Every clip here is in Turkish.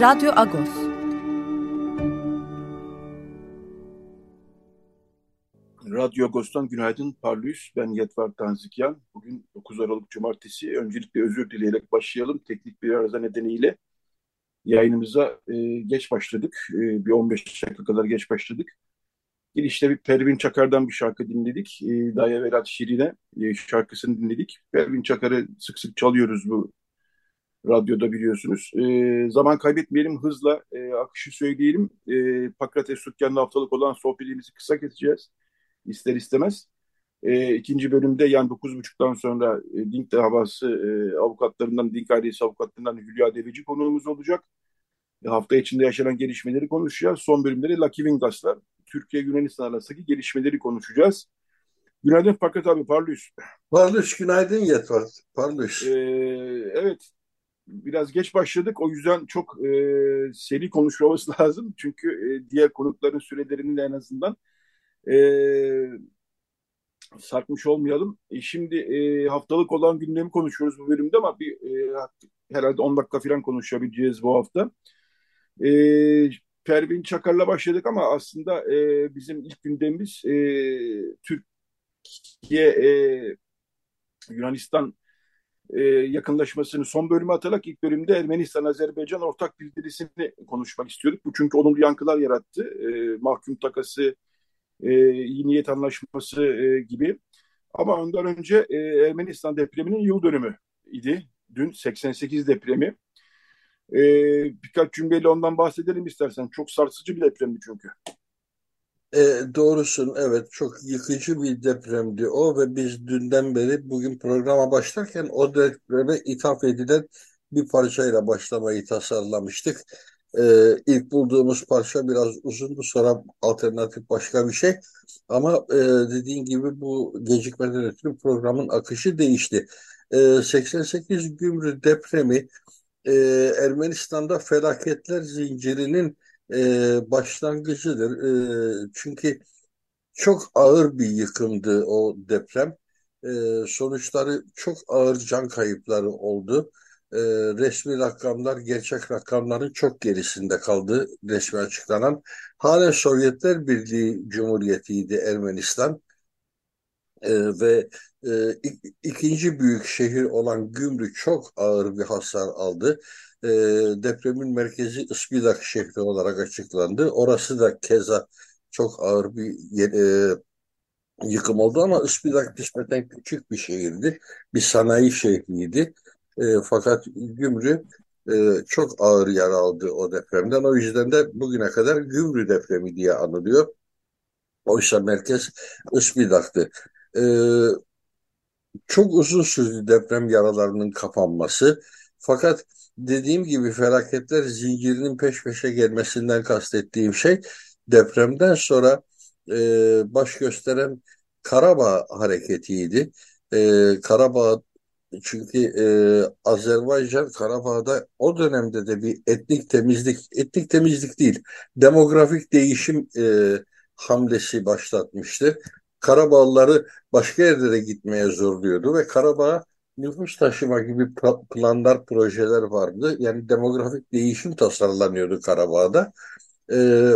Radyo Agos. Radyo Agos'tan günaydın Parlıyız. Ben Yetvar Tanzikyan. Bugün 9 Aralık Cumartesi. Öncelikle özür dileyerek başlayalım. Teknik bir arıza nedeniyle yayınımıza e, geç başladık. E, bir 15 dakika kadar geç başladık. Girişte bir Pervin Çakar'dan bir şarkı dinledik. E, Daya Velat Şirine e, şarkısını dinledik. Pervin Çakar'ı sık sık çalıyoruz bu radyoda biliyorsunuz. E, zaman kaybetmeyelim, hızla e, akışı söyleyelim. E, Pakrates Sükkan'la haftalık olan sohbetimizi kısa keseceğiz. İster istemez. E, ikinci bölümde yani 9.30'dan sonra e, Dink davası e, avukatlarından, Dink ailesi avukatlarından Hülya Deveci konuğumuz olacak. E, hafta içinde yaşanan gelişmeleri konuşacağız. Son bölümde de Lucky Wingas'la Türkiye-Yunanistan arasındaki gelişmeleri konuşacağız. Günaydın Fakat abi, parlıyız. Parlıyız, günaydın Yetvar. Parlıyız. Ee, evet, biraz geç başladık. O yüzden çok e, seri konuşmamız lazım. Çünkü e, diğer konukların sürelerini de en azından e, sarkmış olmayalım. E, şimdi e, haftalık olan gündemi konuşuyoruz bu bölümde ama bir e, herhalde 10 dakika falan konuşabileceğiz bu hafta. E, Pervin Çakar'la başladık ama aslında e, bizim ilk gündemimiz e, Türkiye e, Yunanistan e, yakınlaşmasını son bölümü atarak ilk bölümde Ermenistan-Azerbaycan ortak bildirisini konuşmak istiyorduk. Bu çünkü olumlu yankılar yarattı. E, mahkum takası, e, iyi niyet anlaşması e, gibi. Ama ondan önce e, Ermenistan depreminin yıl dönümü idi. Dün 88 depremi. E, birkaç cümleyle ondan bahsedelim istersen. Çok sarsıcı bir depremdi çünkü. E, doğrusun evet çok yıkıcı bir depremdi o ve biz dünden beri bugün programa başlarken o depreme ithaf edilen bir parçayla başlamayı tasarlamıştık. E, ilk bulduğumuz parça biraz uzundu sonra alternatif başka bir şey ama e, dediğin gibi bu gecikmeden ötürü programın akışı değişti. E, 88 Gümrü depremi e, Ermenistan'da felaketler zincirinin e, başlangıcıdır. E, çünkü çok ağır bir yıkımdı o deprem. E, sonuçları çok ağır can kayıpları oldu. E, resmi rakamlar gerçek rakamların çok gerisinde kaldı resmi açıklanan. Halen Sovyetler Birliği Cumhuriyeti'ydi Ermenistan. E, ve e, ikinci büyük şehir olan Gümrük çok ağır bir hasar aldı e, depremin merkezi Ispidak şehri olarak açıklandı. Orası da keza çok ağır bir e, yıkım oldu ama Ispidak nispeten küçük bir şehirdi. Bir sanayi şehriydi. E, fakat Gümrü e, çok ağır yer aldı o depremden. O yüzden de bugüne kadar Gümrü depremi diye anılıyor. Oysa merkez Ispidak'tı. E, çok uzun sürdü deprem yaralarının kapanması. Fakat dediğim gibi felaketler zincirinin peş peşe gelmesinden kastettiğim şey depremden sonra e, baş gösteren Karabağ hareketiydi. E, Karabağ çünkü e, Azerbaycan Karabağ'da o dönemde de bir etnik temizlik, etnik temizlik değil, demografik değişim e, hamlesi başlatmıştı. Karabağlıları başka yerlere gitmeye zorluyordu ve Karabağ nüfus taşıma gibi planlar, projeler vardı. Yani demografik değişim tasarlanıyordu Karabağ'da. Ee,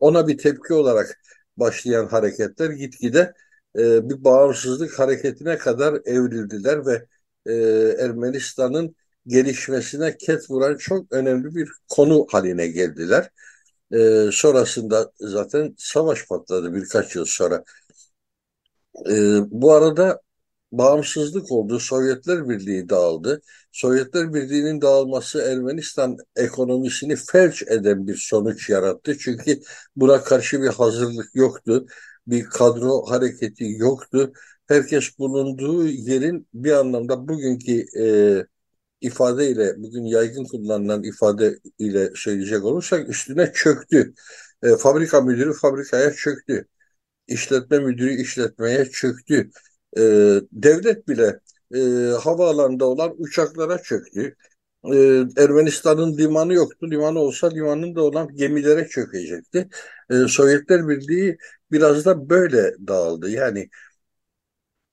ona bir tepki olarak başlayan hareketler gitgide e, bir bağımsızlık hareketine kadar evrildiler ve e, Ermenistan'ın gelişmesine ket vuran çok önemli bir konu haline geldiler. E, sonrasında zaten savaş patladı birkaç yıl sonra. E, bu arada bağımsızlık oldu. Sovyetler Birliği dağıldı. Sovyetler Birliği'nin dağılması Ermenistan ekonomisini felç eden bir sonuç yarattı. Çünkü buna karşı bir hazırlık yoktu. Bir kadro hareketi yoktu. Herkes bulunduğu yerin bir anlamda bugünkü e, ifadeyle bugün yaygın kullanılan ifade ile söyleyecek olursak üstüne çöktü. E, fabrika müdürü fabrikaya çöktü. İşletme müdürü işletmeye çöktü. E, devlet bile e, havaalanında olan uçaklara çöktü. E, Ermenistan'ın limanı yoktu. Limanı olsa limanında olan gemilere çökecekti. E, Sovyetler Birliği biraz da böyle dağıldı. Yani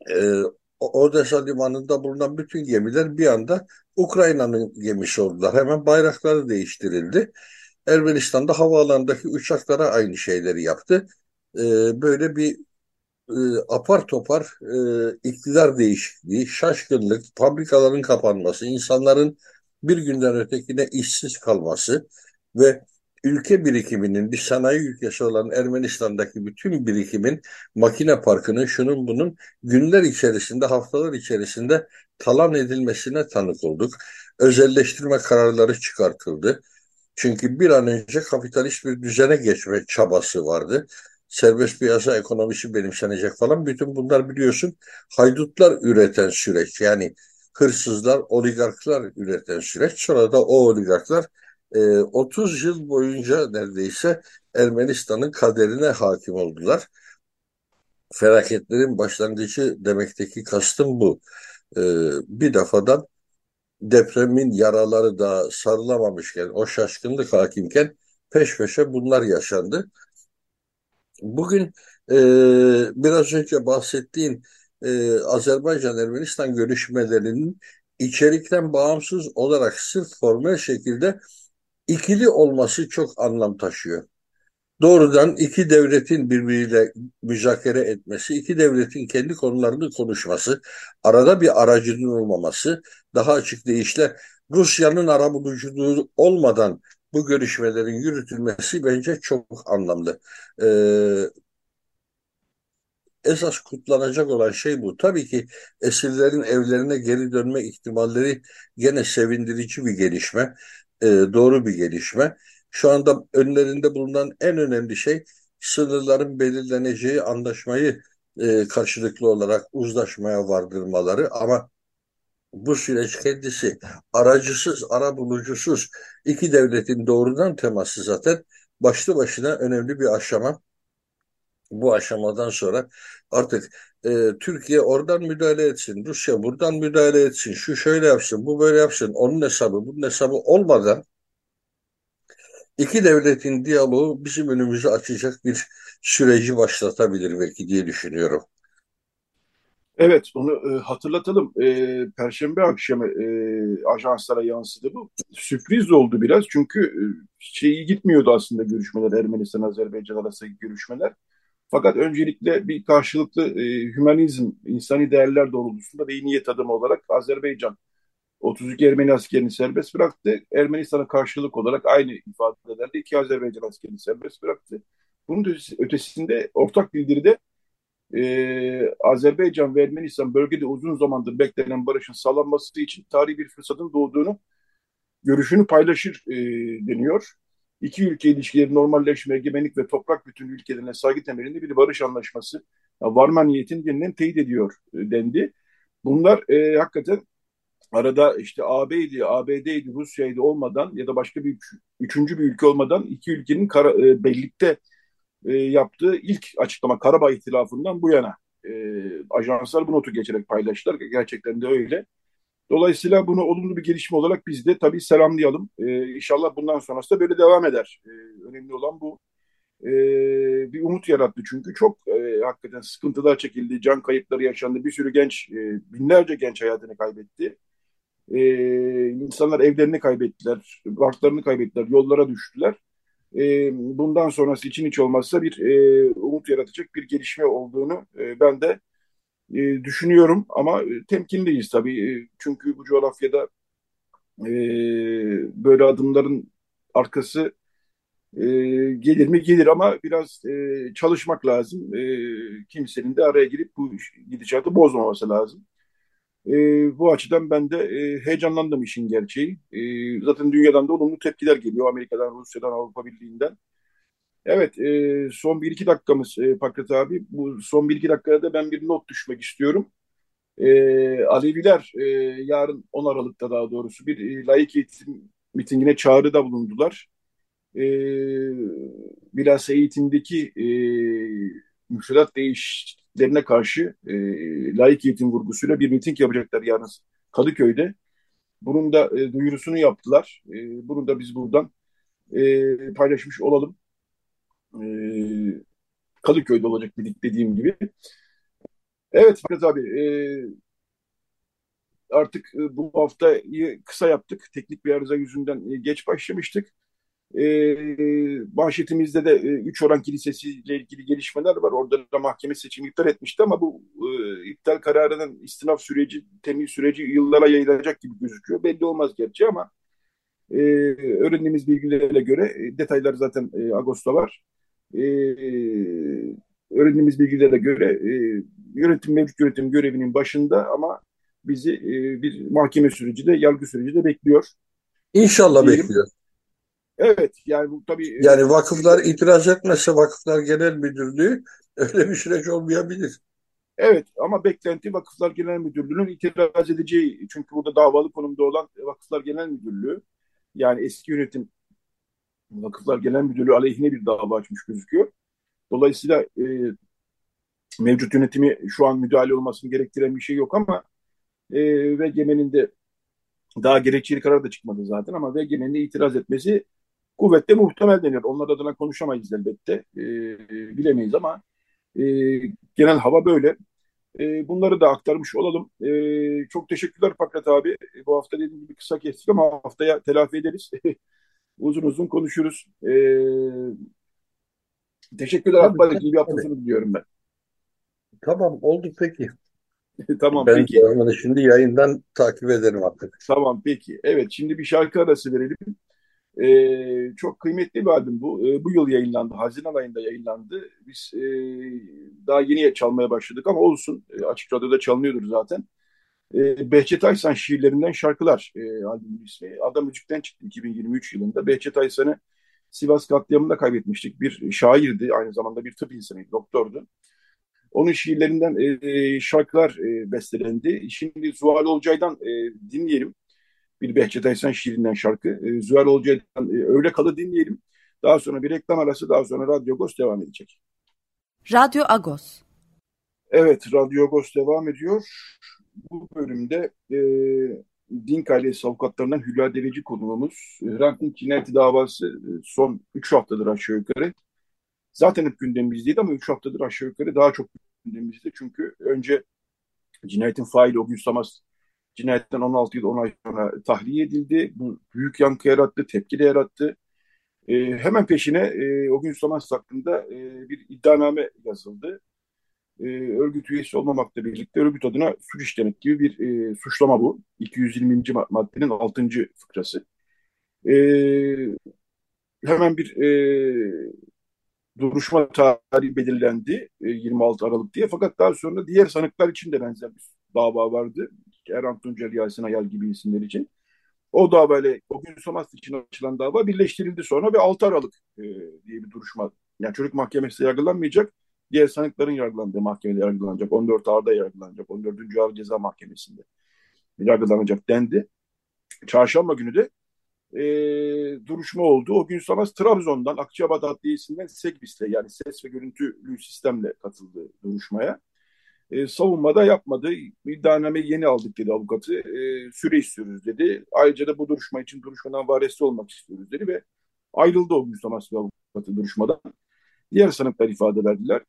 e, Odessa limanında bulunan bütün gemiler bir anda Ukrayna'nın gemisi oldular. Hemen bayrakları değiştirildi. Ermenistan'da havaalanındaki uçaklara aynı şeyleri yaptı. E, böyle bir e, apar topar e, iktidar değişikliği, şaşkınlık, fabrikaların kapanması, insanların bir günden ötekine işsiz kalması ve ülke birikiminin bir sanayi ülkesi olan Ermenistan'daki bütün birikimin makine parkının şunun bunun günler içerisinde haftalar içerisinde talan edilmesine tanık olduk. Özelleştirme kararları çıkartıldı. Çünkü bir an önce kapitalist bir düzene geçme çabası vardı. Serbest piyasa ekonomisi benimsenecek falan. Bütün bunlar biliyorsun haydutlar üreten süreç. Yani hırsızlar, oligarklar üreten süreç. Sonra da o oligarklar e, 30 yıl boyunca neredeyse Ermenistan'ın kaderine hakim oldular. Felaketlerin başlangıcı demekteki kastım bu. E, bir defadan depremin yaraları da sarılamamışken, o şaşkınlık hakimken peş peşe bunlar yaşandı. Bugün e, biraz önce bahsettiğin e, Azerbaycan-Ermenistan görüşmelerinin içerikten bağımsız olarak sırf formel şekilde ikili olması çok anlam taşıyor. Doğrudan iki devletin birbiriyle müzakere etmesi, iki devletin kendi konularını konuşması, arada bir aracının olmaması, daha açık deyişle Rusya'nın arabuluculuğu olmadan bu görüşmelerin yürütülmesi bence çok anlamlı. Ee, esas kutlanacak olan şey bu. Tabii ki esirlerin evlerine geri dönme ihtimalleri gene sevindirici bir gelişme, e, doğru bir gelişme. Şu anda önlerinde bulunan en önemli şey sınırların belirleneceği anlaşmayı e, karşılıklı olarak uzlaşmaya vardırmaları ama bu süreç kendisi aracısız, ara bulucusuz iki devletin doğrudan teması zaten başlı başına önemli bir aşama. Bu aşamadan sonra artık e, Türkiye oradan müdahale etsin, Rusya buradan müdahale etsin, şu şöyle yapsın, bu böyle yapsın, onun hesabı, bunun hesabı olmadan iki devletin diyaloğu bizim önümüzü açacak bir süreci başlatabilir belki diye düşünüyorum. Evet, onu e, hatırlatalım. E, Perşembe akşamı e, ajanslara yansıdı bu. Sürpriz oldu biraz çünkü e, şeyi gitmiyordu aslında görüşmeler, Ermenistan-Azerbaycan arasındaki görüşmeler. Fakat öncelikle bir karşılıklı e, hümanizm, insani değerler doğrultusunda ve iyi niyet adımı olarak Azerbaycan 32 Ermeni askerini serbest bıraktı. Ermenistan'a karşılık olarak aynı ifadelerde iki Azerbaycan askerini serbest bıraktı. Bunun ötesinde ortak bildiride e, Azerbaycan ve Ermenistan bölgede uzun zamandır beklenen barışın sağlanması için tarihi bir fırsatın doğduğunu görüşünü paylaşır e, deniyor. İki ülke ilişkileri normalleşme, egemenlik ve toprak bütün ülkelerine saygı temelinde bir barış anlaşması varma niyetini yeniden teyit ediyor e, dendi. Bunlar e, hakikaten arada işte AB'ydi, ABD'ydi, Rusya'ydı olmadan ya da başka bir üçüncü bir ülke olmadan iki ülkenin kara, e, birlikte e, yaptığı ilk açıklama Karabağ İhtilafı'ndan bu yana. E, ajanslar bu notu geçerek paylaştılar. Gerçekten de öyle. Dolayısıyla bunu olumlu bir gelişme olarak biz de tabii selamlayalım. E, inşallah bundan sonrası da böyle devam eder. E, önemli olan bu. E, bir umut yarattı çünkü çok e, hakikaten sıkıntılar çekildi, can kayıpları yaşandı. Bir sürü genç, e, binlerce genç hayatını kaybetti. E, insanlar evlerini kaybettiler, barklarını kaybettiler, yollara düştüler e, bundan sonrası için hiç olmazsa bir e, umut yaratacak bir gelişme olduğunu e, ben de e, düşünüyorum ama temkinliyiz tabii. E, çünkü bu coğrafyada e, böyle adımların arkası e, gelir mi gelir ama biraz e, çalışmak lazım. E, kimsenin de araya girip bu gidişatı bozmaması lazım. E, bu açıdan ben de e, heyecanlandım işin gerçeği. E, zaten dünyadan da olumlu tepkiler geliyor. Amerika'dan, Rusya'dan, Avrupa Birliği'nden. Evet, e, son bir iki dakikamız e, Pakrat abi. Bu son bir iki dakikada da ben bir not düşmek istiyorum. E, Aleviler e, yarın 10 Aralık'ta daha doğrusu bir e, layık eğitim mitingine çağrıda bulundular. E, bilhassa eğitimdeki e, müfredat değişikliklerine karşı e, layık eğitim vurgusuyla bir miting yapacaklar yarın Kadıköy'de. Bunun da e, duyurusunu yaptılar. E, bunu da biz buradan e, paylaşmış olalım. E, Kadıköy'de olacak dedik dediğim gibi. Evet Fikret abi e, artık e, bu haftayı kısa yaptık. Teknik bir arıza yüzünden e, geç başlamıştık. E, manşetimizde de e, Üç Oran Kilisesi ile ilgili gelişmeler var. Orada da mahkeme seçimi iptal etmişti ama bu e, iptal kararının istinaf süreci, temin süreci yıllara yayılacak gibi gözüküyor. Belli olmaz gerçi ama e, öğrendiğimiz bilgilere göre e, detaylar zaten e, Ağustos'ta var. E, öğrendiğimiz bilgilere göre e, yönetim mevcut yönetim görevinin başında ama bizi e, bir mahkeme süreci de yargı süreci de bekliyor. İnşallah bekliyor. Evet yani bu tabii. E, yani vakıflar itiraz etmezse Vakıflar Genel Müdürlüğü öyle bir süreç olmayabilir. Evet ama beklenti Vakıflar Genel Müdürlüğü'nün itiraz edeceği. Çünkü burada davalı konumda olan Vakıflar Genel Müdürlüğü yani eski yönetim Vakıflar Genel Müdürlüğü aleyhine bir dava açmış gözüküyor. Dolayısıyla e, mevcut yönetimi şu an müdahale olmasını gerektiren bir şey yok ama e, VGM'nin de daha gerekçeli karar da çıkmadı zaten ama VGM'nin de itiraz etmesi kuvvetle muhtemel denir. Onlar adına konuşamayız elbette. E, bilemeyiz ama e, genel hava böyle. E, bunları da aktarmış olalım. E, çok teşekkürler Fakret abi. E, bu hafta dediğim gibi kısa kestik ama haftaya telafi ederiz. uzun uzun konuşuruz. E, teşekkürler Akbar. İyi bir hafta sonu diliyorum ben. Tamam oldu peki. tamam ben peki. Ben şimdi yayından takip ederim artık. Tamam peki. Evet şimdi bir şarkı arası verelim. Ee, çok kıymetli bir albüm bu. Ee, bu yıl yayınlandı. Haziran ayında yayınlandı. Biz e, daha yeni çalmaya başladık ama olsun. E, açık Radyo'da çalınıyordur zaten. E, Behçet Aysan şiirlerinden şarkılar e, albümün ismi. Adam Müzik'ten çıktı 2023 yılında. Behçet Aysan'ı Sivas katliamında kaybetmiştik. Bir şairdi, aynı zamanda bir tıp insanıydı, doktordu. Onun şiirlerinden e, şarkılar e, bestelendi. Şimdi Zuhal Olcay'dan e, dinleyelim. Bir Behçet Aysan şiirinden şarkı. E, Zuhal Olcay'dan e, Öyle Kalı dinleyelim. Daha sonra bir reklam arası, daha sonra Radyo Agos devam edecek. Radyo Agos. Evet, Radyo Agos devam ediyor. Bu bölümde e, Dink ailesi avukatlarından Hülya Dereci konuğumuz. Hrant Dink cinayeti davası e, son 3 haftadır aşağı yukarı. Zaten hep gündemimizdeydi ama 3 haftadır aşağı yukarı daha çok gündemimizde. Çünkü önce cinayetin faili o gün Samas cinayetten 16 yıl 10 ay sonra tahliye edildi. Bu büyük yankı yarattı, tepki de yarattı. E, hemen peşine e, o gün Samas hakkında e, bir iddianame yazıldı. E, örgüt üyesi olmamakla birlikte örgüt adına suç işlemek gibi bir e, suçlama bu. 220. maddenin 6. fıkrası. E, hemen bir e, duruşma tarihi belirlendi e, 26 Aralık diye. Fakat daha sonra diğer sanıklar için de benzer bir dava vardı. Erhan Tuncel, Yasin Ayal gibi isimler için. O davayla o gün Somas için açılan dava birleştirildi sonra ve 6 Aralık e, diye bir duruşma. Yani çocuk mahkemesi yargılanmayacak. Diğer sanıkların yargılandığı mahkemede yargılanacak. 14 Ağır'da yargılanacak. 14. Ağır Ceza Mahkemesi'nde yargılanacak dendi. Çarşamba günü de e, duruşma oldu. O gün Samas Trabzon'dan Akçabat Adliyesi'nden Segbis'te yani ses ve görüntülü sistemle katıldı duruşmaya. E, savunmada yapmadı. İddianameyi yeni aldık dedi avukatı. E, süre istiyoruz dedi. Ayrıca da bu duruşma için duruşmadan varesi olmak istiyoruz dedi ve ayrıldı o ve avukatı duruşmadan. Diğer sanıklar ifade verdiler.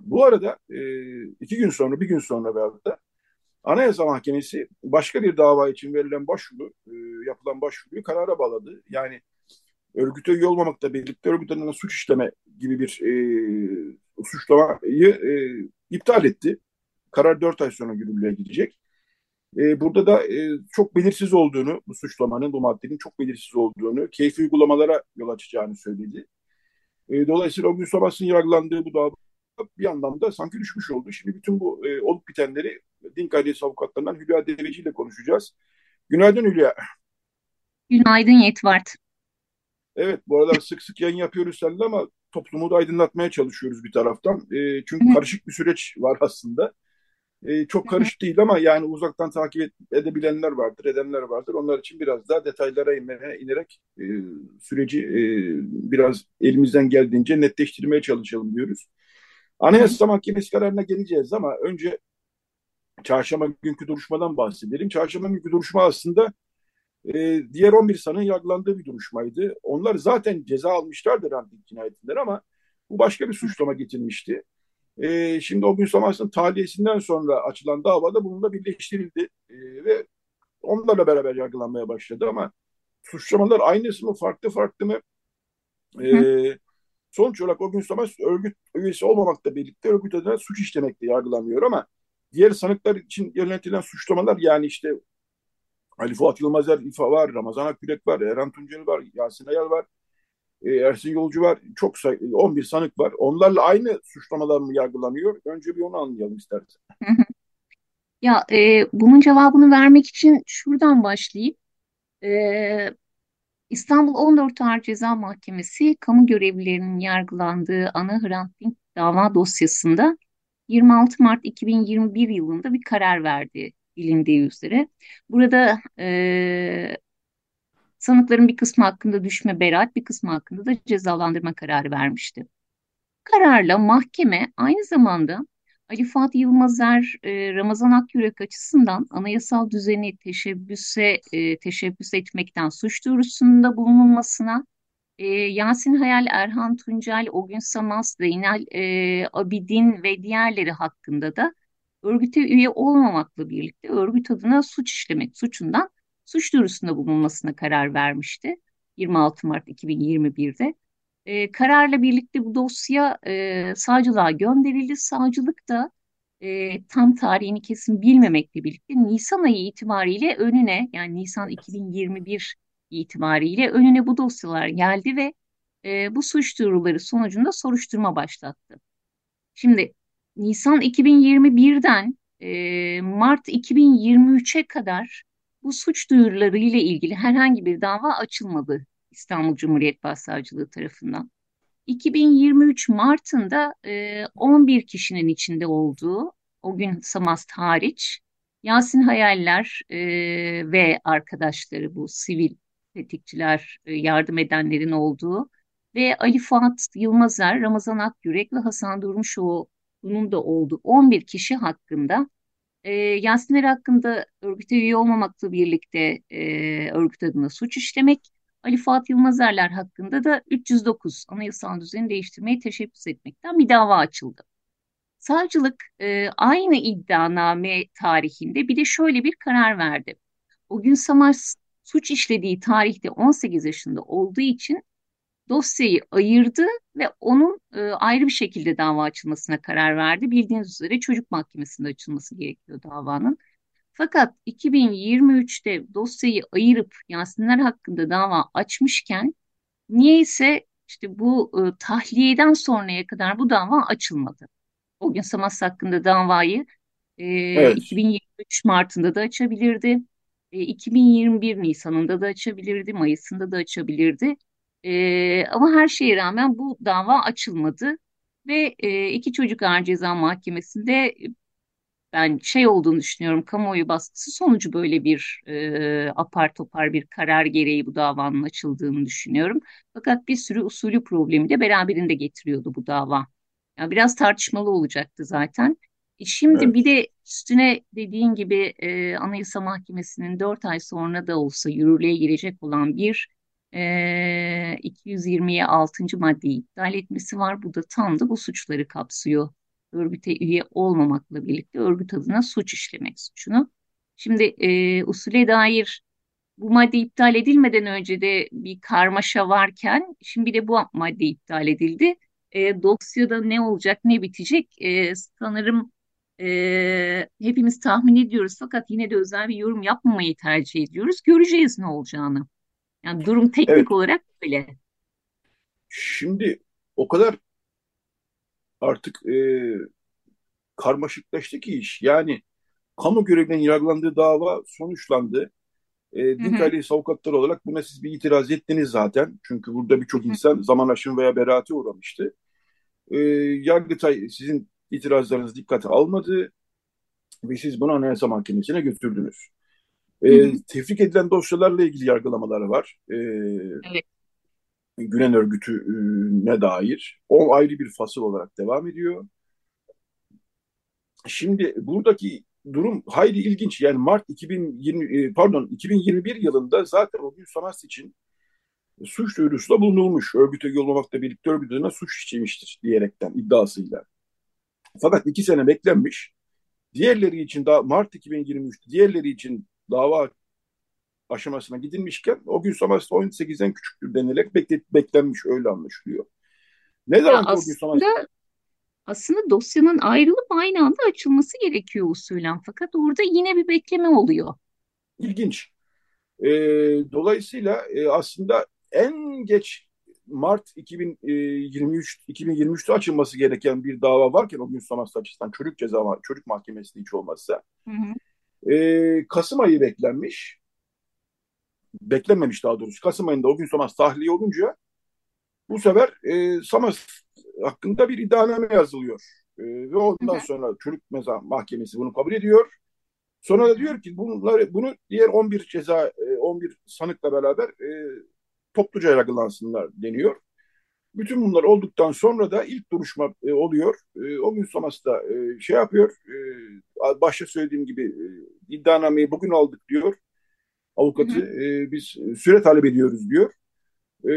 Bu arada e, iki gün sonra, bir gün sonra veyahut da Anayasa Mahkemesi başka bir dava için verilen başvuru, e, yapılan başvuruyu karara bağladı. Yani örgüte üye olmamakla birlikte örgüt adına suç işleme gibi bir e, suçlamayı e, iptal etti. Karar dört ay sonra yürürlüğe gidecek. E, burada da e, çok belirsiz olduğunu, bu suçlamanın, bu maddenin çok belirsiz olduğunu, keyfi uygulamalara yol açacağını söyledi. E, dolayısıyla o gün Sobas'ın yargılandığı bu dava bir anlamda sanki düşmüş oldu. Şimdi bütün bu e, olup bitenleri Dink ailesi avukatlarından Hülya Deveci ile konuşacağız. Günaydın Hülya. Günaydın Yetvart. Evet bu aralar sık sık yayın yapıyoruz seninle ama toplumu da aydınlatmaya çalışıyoruz bir taraftan. E, çünkü evet. karışık bir süreç var aslında. E, çok karışık değil ama yani uzaktan takip edebilenler vardır, edenler vardır. Onlar için biraz daha detaylara inmeye, inerek e, süreci e, biraz elimizden geldiğince netleştirmeye çalışalım diyoruz. Anayasa Mahkemesi kararına geleceğiz ama önce çarşamba günkü duruşmadan bahsedelim. Çarşamba günkü duruşma aslında e, diğer 11 sanığın yargılandığı bir duruşmaydı. Onlar zaten ceza almışlardı ranting cinayetinden ama bu başka bir suçlama getirmişti. E, şimdi o gün sonrasının tahliyesinden sonra açılan davada bununla birleştirildi. E, ve onlarla beraber yargılanmaya başladı ama suçlamalar aynısı mı farklı farklı mı? E, sonuç olarak o gün Savaş örgüt üyesi olmamakla birlikte örgüt adına suç işlemekle yargılanmıyor ama diğer sanıklar için yöneltilen suçlamalar yani işte Ali Fuat Yılmazer İfa var, Ramazan Akgürek var, Erhan Tunceli var, Yasin Ayal var, e, Ersin Yolcu var. Çok say 11 sanık var. Onlarla aynı suçlamalar mı yargılanıyor? Önce bir onu anlayalım istersen. Ya e, bunun cevabını vermek için şuradan başlayayım. E, İstanbul 14 Ağır Ceza Mahkemesi kamu görevlilerinin yargılandığı ana Hrant Dink dava dosyasında 26 Mart 2021 yılında bir karar verdi bilindiği üzere. Burada e, sanıkların bir kısmı hakkında düşme beraat, bir kısmı hakkında da cezalandırma kararı vermişti. Kararla mahkeme aynı zamanda Ali Fatih Yılmazer, e, Ramazan Akyürek açısından anayasal düzeni teşebbüse e, teşebbüs etmekten suç duyurusunda bulunulmasına, e, Yasin Hayal, Erhan Tuncel, Ogün Samaz, Zeynel Abidin ve diğerleri hakkında da örgüte üye olmamakla birlikte örgüt adına suç işlemek suçundan suç duyurusunda bulunmasına karar vermişti 26 Mart 2021'de. E, kararla birlikte bu dosya e, savcılığa gönderildi. Savcılık da e, tam tarihini kesin bilmemekle birlikte Nisan ayı itibariyle önüne yani Nisan 2021 itibariyle önüne bu dosyalar geldi ve e, bu suç duyuruları sonucunda soruşturma başlattı. Şimdi Nisan 2021'den e, Mart 2023'e kadar bu suç duyuruları ile ilgili herhangi bir dava açılmadı İstanbul Cumhuriyet Başsavcılığı tarafından. 2023 Mart'ında e, 11 kişinin içinde olduğu, o gün Samast hariç, Yasin Hayaller e, ve arkadaşları bu sivil tetikçiler, e, yardım edenlerin olduğu ve Ali Fuat Yılmazer, Ramazan Akyürek ve Hasan Durmuşoğlu'nun da olduğu 11 kişi hakkında e, Yasinler hakkında örgüte üye olmamakla birlikte e, örgüt adına suç işlemek, Ali Fuat Yılmazerler hakkında da 309 anayasal düzeni değiştirmeyi teşebbüs etmekten bir dava açıldı. Savcılık e, aynı iddianame tarihinde bir de şöyle bir karar verdi. O gün Samar suç işlediği tarihte 18 yaşında olduğu için dosyayı ayırdı ve onun e, ayrı bir şekilde dava açılmasına karar verdi. Bildiğiniz üzere çocuk mahkemesinde açılması gerekiyor davanın. Fakat 2023'te dosyayı ayırıp Yasinler hakkında dava açmışken niyeyse işte bu e, tahliyeden sonraya kadar bu dava açılmadı. O gün Samas hakkında davayı e, evet. 2023 Mart'ında da açabilirdi. E, 2021 Nisan'ında da açabilirdi, Mayıs'ında da açabilirdi. E, ama her şeye rağmen bu dava açılmadı ve e, iki çocuk ağır ceza mahkemesinde ben şey olduğunu düşünüyorum kamuoyu baskısı sonucu böyle bir e, apar topar bir karar gereği bu davanın açıldığını düşünüyorum. Fakat bir sürü usulü problemi de beraberinde getiriyordu bu dava. Yani biraz tartışmalı olacaktı zaten. E şimdi evet. bir de üstüne dediğin gibi e, Anayasa Mahkemesi'nin 4 ay sonra da olsa yürürlüğe girecek olan bir e, 220'ye 6. maddeyi iptal etmesi var. Bu da tam da bu suçları kapsıyor örgüte üye olmamakla birlikte örgüt adına suç işlemek suçunu. Şimdi e, usule dair bu madde iptal edilmeden önce de bir karmaşa varken şimdi de bu madde iptal edildi. E, dosyada ne olacak ne bitecek e, sanırım e, hepimiz tahmin ediyoruz fakat yine de özel bir yorum yapmamayı tercih ediyoruz. Göreceğiz ne olacağını. Yani durum teknik evet. olarak böyle. Şimdi o kadar artık e, karmaşıklaştı ki iş. Yani kamu görevlilerinin yargılandığı dava sonuçlandı. E, din ailesi avukatları olarak buna siz bir itiraz ettiniz zaten. Çünkü burada birçok insan zaman aşımı veya beraate uğramıştı. E, Yargıtay sizin itirazlarınızı dikkate almadı. ve siz bunu Anayasa Mahkemesi'ne götürdünüz. E, tefrik edilen dosyalarla ilgili yargılamaları var. E, evet. Gülen örgütüne dair. O ayrı bir fasıl olarak devam ediyor. Şimdi buradaki durum hayli ilginç. Yani Mart 2020 e, pardon 2021 yılında zaten o gün Samas için suç duyurusunda bulunulmuş. Örgüte yollamakla birlikte örgütüne suç işlemiştir diyerekten iddiasıyla. Fakat iki sene beklenmiş. Diğerleri için daha Mart 2023 diğerleri için dava aşamasına gidilmişken o gün Samas'ta 18'den küçüktür denilerek beklet, beklenmiş öyle anlaşılıyor. Ne zaman o gün Samas'ta aslında dosyanın ayrılıp aynı anda açılması gerekiyor usulen. Fakat orada yine bir bekleme oluyor. İlginç. E, dolayısıyla e, aslında en geç Mart 2023 2023'te açılması gereken bir dava varken o gün Samas'ta açısından çocuk ceza çocuk mahkemesi hiç olmazsa hı hı. E, Kasım ayı beklenmiş. Beklenmemiş daha doğrusu. Kasım ayında o gün Samas tahliye olunca bu sefer e, Samas hakkında bir iddianame yazılıyor. E, ve ondan Hı-hı. sonra çocuk meza mahkemesi bunu kabul ediyor. Sonra da diyor ki bunları bunu diğer 11 ceza 11 sanıkla beraber e, topluca yargılansınlar deniyor. Bütün bunlar olduktan sonra da ilk duruşma e, oluyor. E, o gün sonrası da e, şey yapıyor. E, başta söylediğim gibi e, iddianameyi bugün aldık diyor. Avukatı E, biz süre talep ediyoruz diyor. E,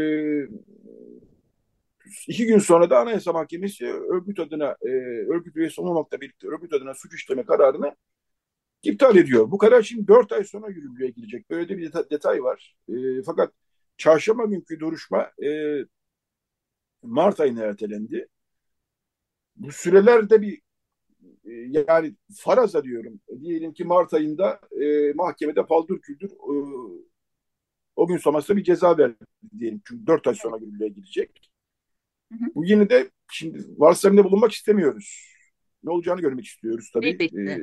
İki gün sonra da Anayasa Mahkemesi örgüt adına, e, örgüt üyesi olmamakla birlikte örgüt adına suç işleme kararını iptal ediyor. Bu karar şimdi dört ay sonra yürürlüğe girecek. Böyle de bir deta- detay var. E, fakat çarşamba günkü duruşma e, Mart ayına ertelendi. Bu sürelerde bir e, yani faraza diyorum. Diyelim ki Mart ayında e, mahkemede paldır küldür e, o gün sonrasında bir ceza verdi diyelim. Çünkü dört ay sonra yürürlüğe girecek. Bu yine de şimdi varsayımda bulunmak istemiyoruz. Ne olacağını görmek istiyoruz tabii. Elbette. Ee,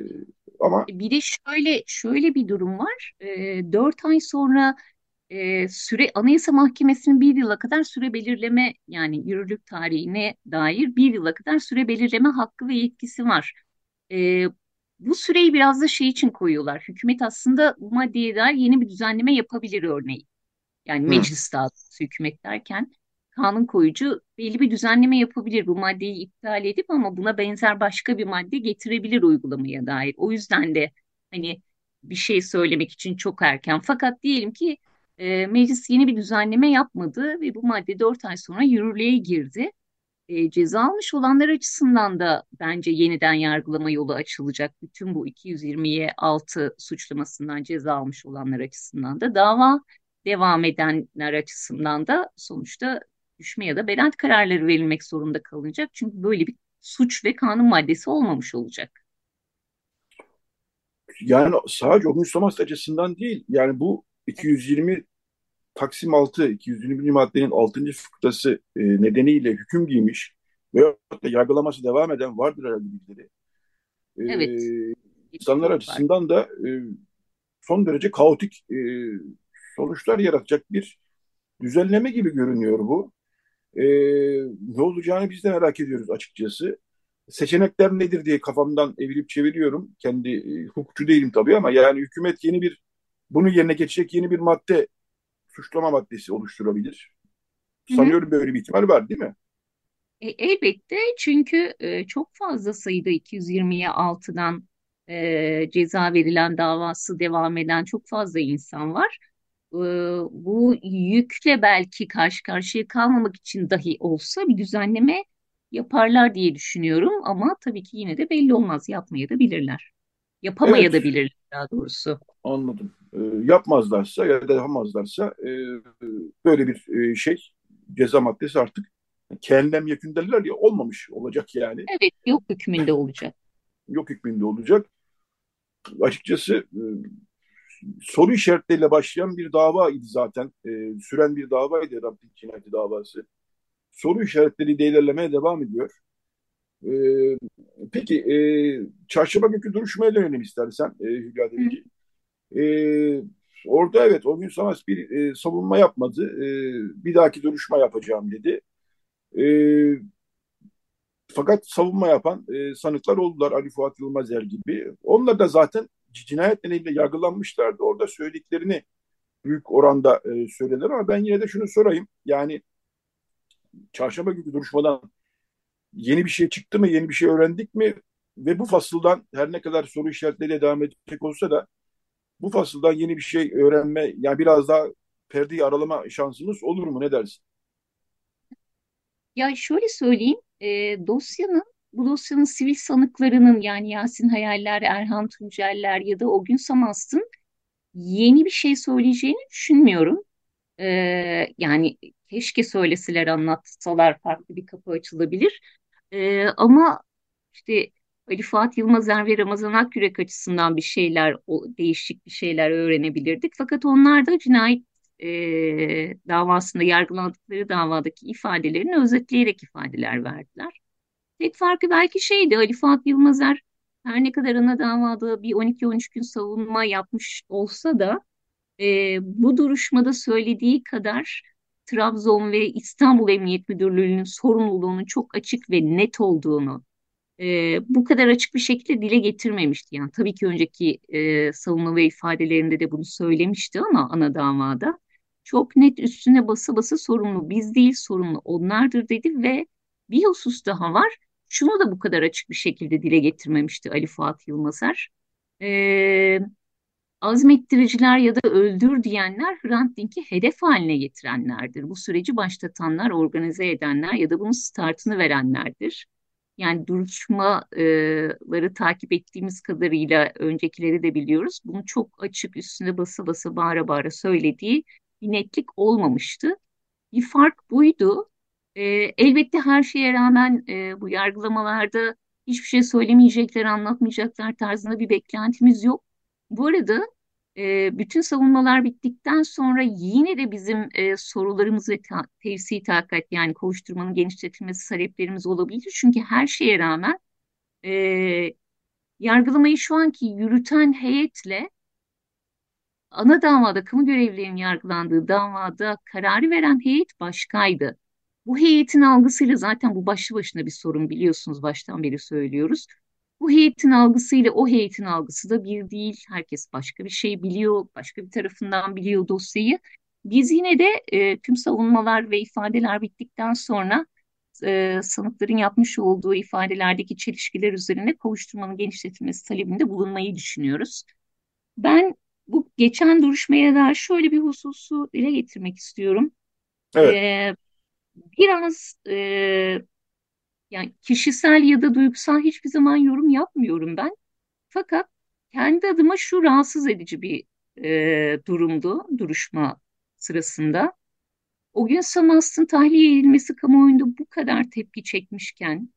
ama bir de şöyle şöyle bir durum var. E, ay sonra e, süre Anayasa Mahkemesi'nin bir yıla kadar süre belirleme yani yürürlük tarihine dair bir yıla kadar süre belirleme hakkı ve yetkisi var. E, bu süreyi biraz da şey için koyuyorlar. Hükümet aslında bu maddeye dair yeni bir düzenleme yapabilir örneğin. Yani meclis daha hükümet derken kanun koyucu belli bir düzenleme yapabilir bu maddeyi iptal edip ama buna benzer başka bir madde getirebilir uygulamaya dair. O yüzden de hani bir şey söylemek için çok erken. Fakat diyelim ki e, meclis yeni bir düzenleme yapmadı ve bu madde 4 ay sonra yürürlüğe girdi. E, ceza almış olanlar açısından da bence yeniden yargılama yolu açılacak. Bütün bu 220'ye 6 suçlamasından ceza almış olanlar açısından da dava devam edenler açısından da sonuçta düşme ya da beraat kararları verilmek zorunda kalınacak. Çünkü böyle bir suç ve kanun maddesi olmamış olacak. Yani sadece o Müslüman açısından değil. Yani bu 220 Taksim 6, 220. maddenin 6. fıkrası e, nedeniyle hüküm giymiş ve yargılaması devam eden vardır herhalde birileri. E, evet. İnsanlar açısından da e, son derece kaotik e, sonuçlar yaratacak bir düzenleme gibi görünüyor bu. E, ne olacağını biz de merak ediyoruz açıkçası. Seçenekler nedir diye kafamdan evirip çeviriyorum. Kendi e, hukukçu değilim tabii ama yani hükümet yeni bir bunu yerine geçecek yeni bir madde suçlama maddesi oluşturabilir. Sanıyorum böyle bir ihtimal var değil mi? E, elbette çünkü e, çok fazla sayıda 220'ye 6'dan e, ceza verilen davası devam eden çok fazla insan var. Ee, bu yükle belki karşı karşıya kalmamak için dahi olsa bir düzenleme yaparlar diye düşünüyorum ama tabii ki yine de belli olmaz yapmaya da bilirler. Yapamaya evet. da bilirler daha doğrusu. Anladım. E, yapmazlarsa ya da yapamazlarsa e, böyle bir e, şey ceza maddesi artık kendem yakın derler ya olmamış olacak yani. Evet yok hükmünde olacak. Yok hükmünde olacak. Açıkçası e, soru işaretleriyle başlayan bir dava idi zaten. E, süren bir davaydı Rabbin cinayeti davası. Soru işaretleri de ilerlemeye devam ediyor. E, peki e, çarşamba günkü duruşmaya dönelim istersen e, Hülya Delici. E, orada evet o gün Samas bir e, savunma yapmadı. E, bir dahaki duruşma yapacağım dedi. E, Fakat savunma yapan e, sanıklar oldular Ali Fuat Yılmazer gibi. Onlar da zaten cinayet nedeniyle yargılanmışlardı. Orada söylediklerini büyük oranda e, söylediler ama ben yine de şunu sorayım. Yani çarşamba günkü duruşmadan yeni bir şey çıktı mı, yeni bir şey öğrendik mi? Ve bu fasıldan her ne kadar soru işaretleriyle devam edecek olsa da bu fasıldan yeni bir şey öğrenme, yani biraz daha perdeyi aralama şansımız olur mu? Ne dersin? Ya şöyle söyleyeyim, e, dosyanın, bu dosyanın sivil sanıklarının yani Yasin Hayaller, Erhan Tunceller ya da o gün Samast'ın yeni bir şey söyleyeceğini düşünmüyorum. E, yani keşke söyleseler, anlatsalar farklı bir kapı açılabilir. E, ama işte Ali Fuat Yılmazer ve Ramazan Akyürek açısından bir şeyler, o, değişik bir şeyler öğrenebilirdik. Fakat onlar da cinayet e, davasında yargılandıkları davadaki ifadelerini özetleyerek ifadeler verdiler. Tek farkı belki şeydi Ali Fuat Yılmazer her ne kadar ana davada bir 12-13 gün savunma yapmış olsa da e, bu duruşmada söylediği kadar Trabzon ve İstanbul Emniyet Müdürlüğü'nün sorumluluğunun çok açık ve net olduğunu e, bu kadar açık bir şekilde dile getirmemişti. Yani tabii ki önceki e, savunma ve ifadelerinde de bunu söylemişti ama ana davada çok net üstüne basa basa sorumlu biz değil sorumlu onlardır dedi ve bir husus daha var. Şunu da bu kadar açık bir şekilde dile getirmemişti Ali Fuat Yılmazer. E, azmettiriciler ya da öldür diyenler Hrant Dink'i hedef haline getirenlerdir. Bu süreci başlatanlar, organize edenler ya da bunun startını verenlerdir. Yani duruşmaları takip ettiğimiz kadarıyla öncekileri de biliyoruz. Bunu çok açık üstüne basa basa bağıra bağıra söylediği bir netlik olmamıştı. Bir fark buydu. E, elbette her şeye rağmen e, bu yargılamalarda hiçbir şey söylemeyecekler, anlatmayacaklar tarzında bir beklentimiz yok. Bu arada e, bütün savunmalar bittikten sonra yine de bizim e, sorularımız ve ta tevsi takat yani kovuşturmanın genişletilmesi taleplerimiz olabilir. Çünkü her şeye rağmen e, yargılamayı şu anki yürüten heyetle ana davada kamu görevlilerinin yargılandığı davada kararı veren heyet başkaydı. Bu heyetin algısıyla zaten bu başlı başına bir sorun biliyorsunuz baştan beri söylüyoruz. Bu heyetin algısıyla o heyetin algısı da bir değil. Herkes başka bir şey biliyor, başka bir tarafından biliyor dosyayı. Biz yine de e, tüm savunmalar ve ifadeler bittikten sonra e, sanıkların yapmış olduğu ifadelerdeki çelişkiler üzerine kovuşturmanın genişletilmesi talebinde bulunmayı düşünüyoruz. Ben bu geçen duruşmaya da şöyle bir hususu dile getirmek istiyorum. Evet. E, biraz e, yani kişisel ya da duygusal hiçbir zaman yorum yapmıyorum ben. Fakat kendi adıma şu rahatsız edici bir e, durumdu duruşma sırasında. O gün Samast'ın tahliye edilmesi kamuoyunda bu kadar tepki çekmişken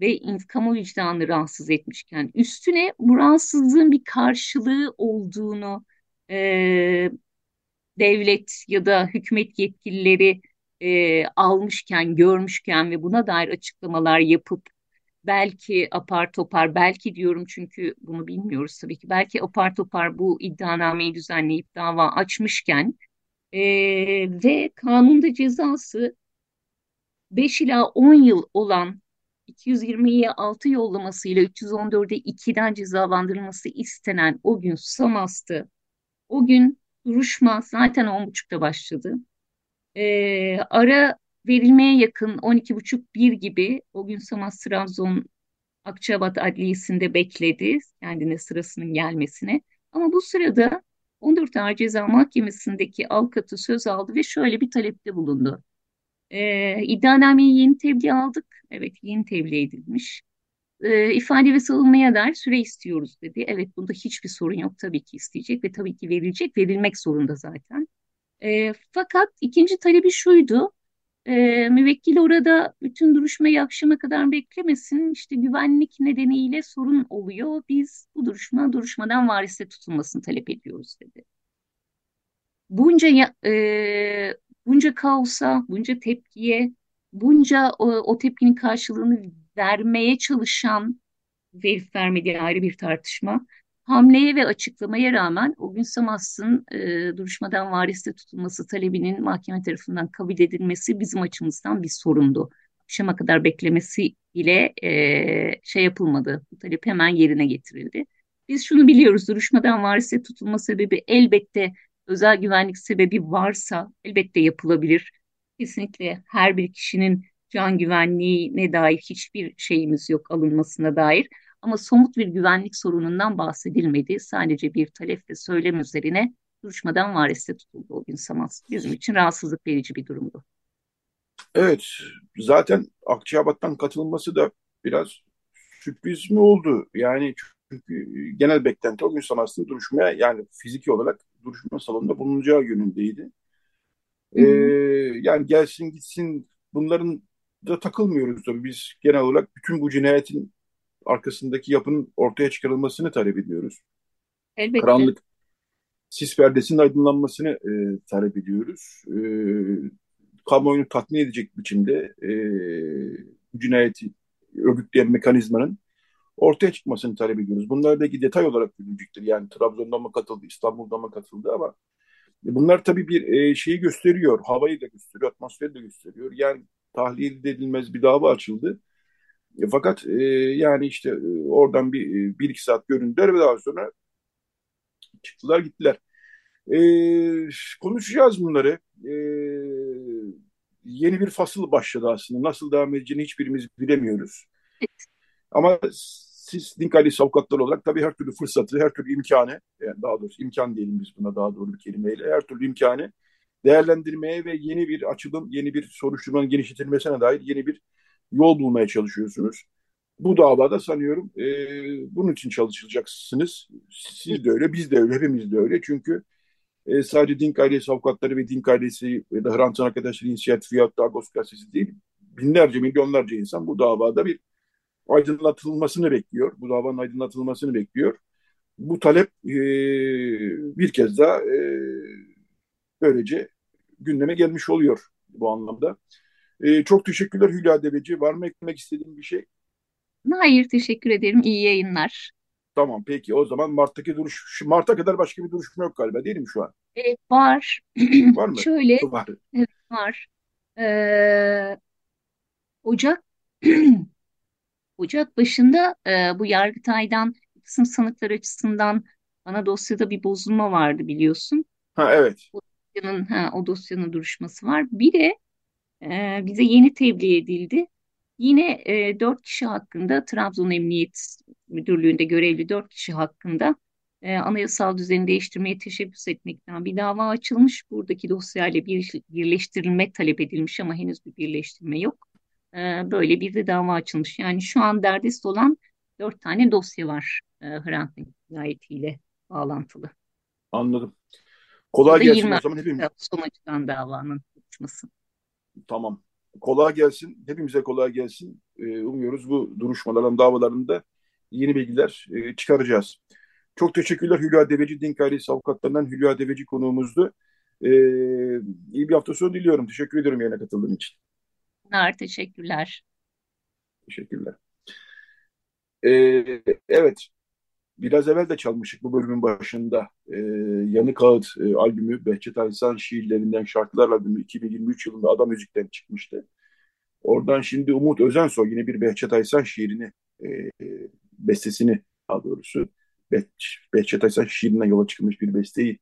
ve kamu vicdanını rahatsız etmişken üstüne bu rahatsızlığın bir karşılığı olduğunu e, devlet ya da hükümet yetkilileri e, almışken, görmüşken ve buna dair açıklamalar yapıp belki apar topar, belki diyorum çünkü bunu bilmiyoruz tabii ki, belki apar topar bu iddianameyi düzenleyip dava açmışken e, ve kanunda cezası 5 ila 10 yıl olan 220'ye 6 yollamasıyla 314'e 2'den cezalandırılması istenen o gün Samast'ı, o gün duruşma zaten 10.30'da başladı. E, ara verilmeye yakın 12.30-1 gibi o gün Samas Trabzon Akçabat Adliyesi'nde bekledi kendine sırasının gelmesine. Ama bu sırada 14 Ağır Ceza Mahkemesi'ndeki avukatı söz aldı ve şöyle bir talepte bulundu. Ee, iddianameyi yeni tebliğ aldık. Evet yeni tebliğ edilmiş. Ee, ifade ve savunmaya dair süre istiyoruz dedi. Evet bunda hiçbir sorun yok tabii ki isteyecek ve tabii ki verilecek. Verilmek zorunda zaten. E, fakat ikinci talebi şuydu. E, müvekkil orada bütün duruşmayı akşama kadar beklemesin. İşte güvenlik nedeniyle sorun oluyor. Biz bu duruşma duruşmadan varisle tutulmasını talep ediyoruz dedi. Bunca e, bunca kaosa, bunca tepkiye, bunca o, o tepkinin karşılığını vermeye çalışan verip vermediği ayrı bir tartışma hamleye ve açıklamaya rağmen o gün Samas'ın e, duruşmadan variste tutulması talebinin mahkeme tarafından kabul edilmesi bizim açımızdan bir sorundu. akşama kadar beklemesi ile e, şey yapılmadı. Bu talep hemen yerine getirildi. Biz şunu biliyoruz, duruşmadan varise tutulma sebebi elbette özel güvenlik sebebi varsa elbette yapılabilir. Kesinlikle her bir kişinin can güvenliğine dair hiçbir şeyimiz yok alınmasına dair. Ama somut bir güvenlik sorunundan bahsedilmedi. Sadece bir talep ve söylem üzerine duruşmadan variste tutuldu o gün Samas. Bizim için rahatsızlık verici bir durumdu. Evet, zaten Akçabat'tan katılması da biraz sürpriz mi oldu? Yani çünkü genel beklenti o gün Samas'ın duruşmaya yani fiziki olarak duruşma salonunda bulunacağı yönündeydi. Ee, yani gelsin gitsin bunların da takılmıyoruz tabii. Biz genel olarak bütün bu cinayetin arkasındaki yapının ortaya çıkarılmasını talep ediyoruz. Elbette. Karanlık sis perdesinin aydınlanmasını e, talep ediyoruz. E, kamuoyunu tatmin edecek biçimde e, bu cinayeti örgütleyen mekanizmanın ortaya çıkmasını talep ediyoruz. Bunlar belki detay olarak görülecektir. Yani Trabzon'da mı katıldı, İstanbul'da mı katıldı ama bunlar tabii bir e, şeyi gösteriyor. Havayı da gösteriyor, atmosferi de gösteriyor. Yani tahliye edilmez bir dava açıldı. Fakat e, yani işte e, oradan bir, e, bir iki saat göründüler ve daha sonra çıktılar gittiler. Konuşacağız bunları. Yeni bir fasıl başladı aslında. Nasıl devam edeceğini hiçbirimiz bilemiyoruz. Ama siz Dinkalis avukatlar olarak tabii her türlü fırsatı, her türlü imkanı, yani daha doğrusu imkan diyelim biz buna daha doğru bir kelimeyle, her türlü imkanı değerlendirmeye ve yeni bir açılım, yeni bir soruşturmanın genişletilmesine dair yeni bir yol bulmaya çalışıyorsunuz. Bu davada sanıyorum e, bunun için çalışacaksınız. Siz de öyle, biz de öyle, hepimiz de öyle. Çünkü e, sadece Dink ailesi avukatları ve Dink ailesi ya da Hrant arkadaşları inisiyatifi ya da Agos gazetesi değil, binlerce, milyonlarca insan bu davada bir aydınlatılmasını bekliyor. Bu davanın aydınlatılmasını bekliyor. Bu talep e, bir kez daha e, böylece gündeme gelmiş oluyor bu anlamda. E, çok teşekkürler Hülya Deveci. Var mı eklemek istediğin bir şey? Hayır, teşekkür ederim. İyi yayınlar. Tamam peki o zaman Mart'taki duruş, Mart'a kadar başka bir duruşma yok galiba değil mi şu an? Evet, var. Var mı? Şöyle, Var. evet, var. Ee, Ocak Ocak başında e, bu Yargıtay'dan kısım sanıklar açısından ana dosyada bir bozulma vardı biliyorsun. Ha evet. O dosyanın, ha, o dosyanın duruşması var. Bir de e, bize yeni tebliğ edildi. Yine e, 4 kişi hakkında Trabzon Emniyet Müdürlüğü'nde görevli 4 kişi hakkında e, anayasal düzeni değiştirmeye teşebbüs etmekten bir dava açılmış. Buradaki dosyayla bir, birleştirilme talep edilmiş ama henüz bir birleştirme yok. E, böyle bir de dava açılmış. Yani şu an derdest olan 4 tane dosya var e, Hrant Dink cinayetiyle bağlantılı. Anladım. Kolay gelsin 20 o zaman hepimiz. sonuçtan davanın konuşması. Tamam. Kolay gelsin. Hepimize kolay gelsin. Ee, umuyoruz bu duruşmaların, davalarında yeni bilgiler e, çıkaracağız. Çok teşekkürler Hülya Deveci, Dink ailesi avukatlarından Hülya Deveci konuğumuzdu. Ee, iyi bir hafta sonu diliyorum. Teşekkür ediyorum yayına katıldığın için. Bunlar teşekkürler. Teşekkürler. Ee, evet. Biraz evvel de çalmıştık bu bölümün başında. Ee, Yanık Ağıt e, albümü Behçet Aysan şiirlerinden şarkılar albümü 2023 yılında Ada Müzik'ten çıkmıştı. Oradan şimdi Umut Özensoy yine bir Behçet Aysan şiirini, e, bestesini daha doğrusu Beh Behçet Aysan şiirinden yola çıkmış bir besteyi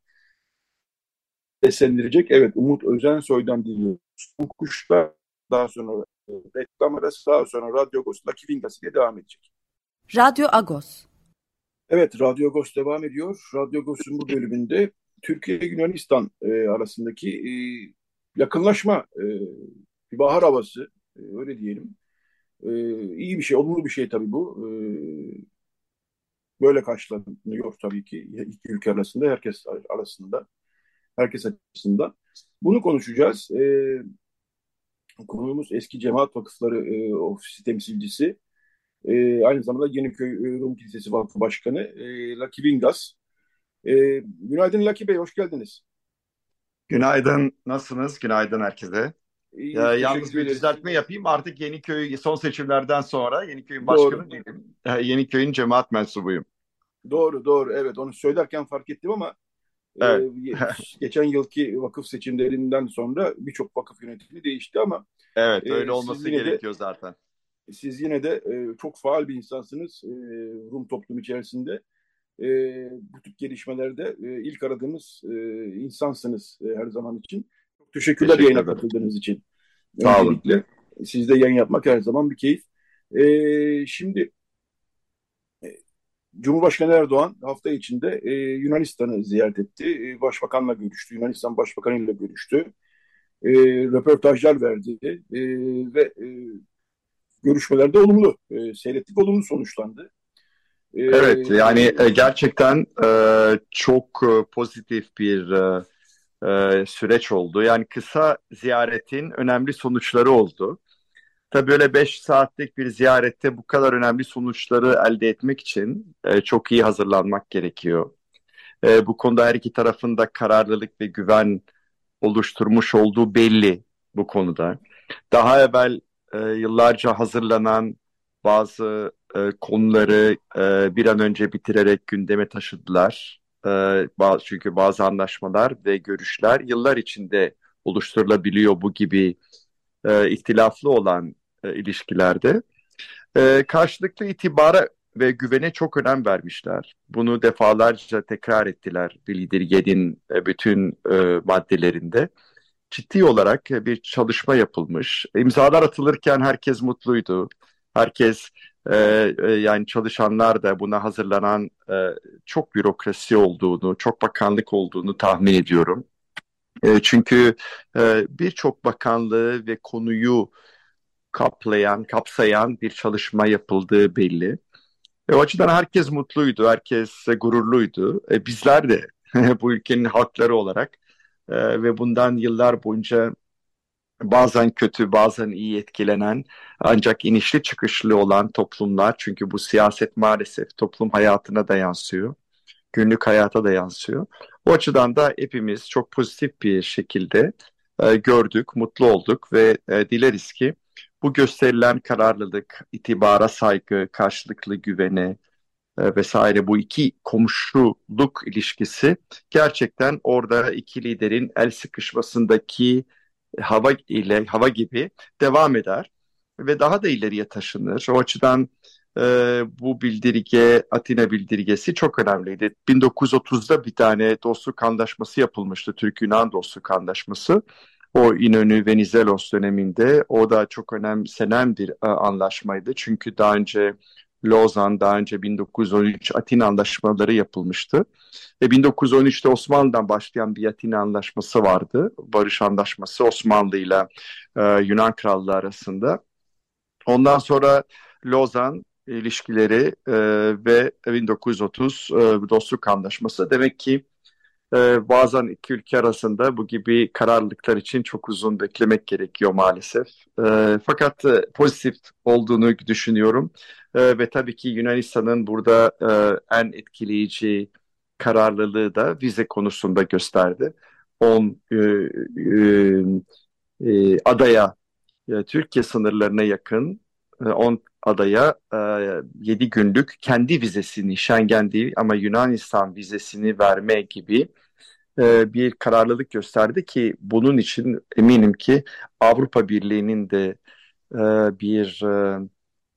seslendirecek. Evet Umut Özensoy'dan dinliyoruz. Kuşlar daha sonra e, reklam arası daha sonra Radyo Agos Lucky Wingas ile devam edecek. Radyo Agos. Evet Radyo Agos devam ediyor. Radyo Agos'un bu bölümünde Türkiye Yunanistan e, arasındaki e, yakınlaşma, e, bir bahar havası e, öyle diyelim. E, iyi bir şey, olumlu bir şey tabii bu. E, böyle karşılanıyor tabii ki iki ülke arasında, herkes arasında, herkes açısından. Bunu konuşacağız. E, konuğumuz eski Cemaat Vakıfları e, Ofisi temsilcisi, e, aynı zamanda Yeniköy Rum Kilisesi Vakfı Başkanı e, Laki Bingas. E, günaydın Laki Bey, hoş geldiniz. Günaydın, nasılsınız? Günaydın herkese. İyi, Ya, yalnız bir düzeltme yapayım. Artık Yeniköy son seçimlerden sonra Yeniköy'ün başkanı değilim. E, Yeniköy'ün cemaat mensubuyum. Doğru, doğru. Evet, onu söylerken fark ettim ama e, Evet. ye- geçen yılki vakıf seçimlerinden sonra birçok vakıf yönetimi değişti ama Evet öyle olması gerekiyor de, zaten. Siz yine de e, çok faal bir insansınız e, Rum toplum içerisinde. E, bu tip gelişmelerde e, ilk aradığımız e, insansınız e, her zaman için. Çok teşekkürler Teşekkür yayına katıldığınız için. Sağ olun. Sizde yayın yapmak her zaman bir keyif. E, şimdi Cumhurbaşkanı Erdoğan hafta içinde e, Yunanistan'ı ziyaret etti. E, Başbakanla görüştü. Yunanistan Başbakanı ile görüştü. E, röportajlar verdi. E, ve e, görüşmelerde olumlu. E, seyrettik, olumlu sonuçlandı. E, evet, yani e, gerçekten e, çok e, pozitif bir e, e, süreç oldu. Yani kısa ziyaretin önemli sonuçları oldu. Tabii böyle 5 saatlik bir ziyarette bu kadar önemli sonuçları elde etmek için e, çok iyi hazırlanmak gerekiyor. E, bu konuda her iki tarafın da kararlılık ve güven oluşturmuş olduğu belli bu konuda. Daha evvel e, yıllarca hazırlanan bazı e, konuları e, bir an önce bitirerek gündeme taşıdılar. E, bazı, çünkü bazı anlaşmalar ve görüşler yıllar içinde oluşturulabiliyor bu gibi e, ihtilaflı olan e, ilişkilerde. E, karşılıklı itibara ve güvene çok önem vermişler. Bunu defalarca tekrar ettiler Bildirgen'in e, bütün e, maddelerinde. Ciddi olarak bir çalışma yapılmış. İmzalar atılırken herkes mutluydu. Herkes e, e, yani çalışanlar da buna hazırlanan e, çok bürokrasi olduğunu, çok bakanlık olduğunu tahmin ediyorum. E, çünkü e, birçok bakanlığı ve konuyu kaplayan, kapsayan bir çalışma yapıldığı belli. E, o açıdan herkes mutluydu, herkes gururluydu. E, bizler de bu ülkenin halkları olarak e, ve bundan yıllar boyunca bazen kötü, bazen iyi etkilenen ancak inişli çıkışlı olan toplumlar çünkü bu siyaset maalesef toplum hayatına da yansıyor. Günlük hayata da yansıyor. O açıdan da hepimiz çok pozitif bir şekilde e, gördük, mutlu olduk ve e, dileriz ki bu gösterilen kararlılık, itibara saygı, karşılıklı güvene vesaire bu iki komşuluk ilişkisi gerçekten orada iki liderin el sıkışmasındaki hava ile hava gibi devam eder ve daha da ileriye taşınır. O açıdan e, bu bildirge, Atina bildirgesi çok önemliydi. 1930'da bir tane dostluk anlaşması yapılmıştı, Türk-Yunan dostluk anlaşması o İnönü Venizelos döneminde o da çok önemsenen bir e, anlaşmaydı. Çünkü daha önce Lozan, daha önce 1913 Atina anlaşmaları yapılmıştı. Ve 1913'te Osmanlı'dan başlayan bir Atina anlaşması vardı. Barış anlaşması Osmanlı ile e, Yunan Krallığı arasında. Ondan sonra Lozan ilişkileri e, ve 1930 e, dostluk anlaşması. Demek ki e, bazen iki ülke arasında bu gibi kararlılıklar için çok uzun beklemek gerekiyor maalesef. E, fakat e, pozitif olduğunu düşünüyorum e, ve tabii ki Yunanistan'ın burada e, en etkileyici kararlılığı da vize konusunda gösterdi. 10 e, e, e, adaya e, Türkiye sınırlarına yakın 10 e, adaya e, 7 günlük kendi vizesini Schengen değil ama Yunanistan vizesini verme gibi e, bir kararlılık gösterdi ki bunun için eminim ki Avrupa Birliği'nin de e, bir e,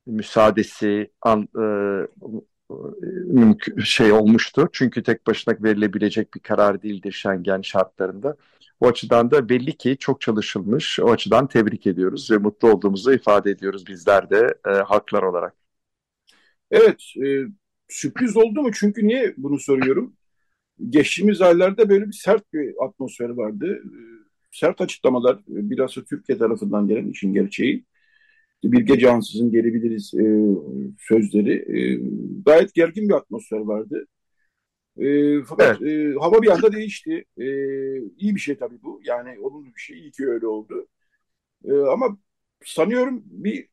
müsaadesi an, e, mümkün şey olmuştu. Çünkü tek başına verilebilecek bir karar değildir Schengen şartlarında. O açıdan da belli ki çok çalışılmış. O açıdan tebrik ediyoruz ve mutlu olduğumuzu ifade ediyoruz bizler de e, halklar olarak. Evet, e, sürpriz oldu mu? Çünkü niye bunu soruyorum? Geçtiğimiz aylarda böyle bir sert bir atmosfer vardı. E, sert açıklamalar, e, biraz da Türkiye tarafından gelen işin gerçeği. Bir gece ansızın gelebiliriz e, sözleri. E, gayet gergin bir atmosfer vardı. E, fakat evet. e, hava bir anda değişti. E, iyi bir şey tabii bu. Yani olumlu bir şey. İyi ki öyle oldu. E, ama sanıyorum bir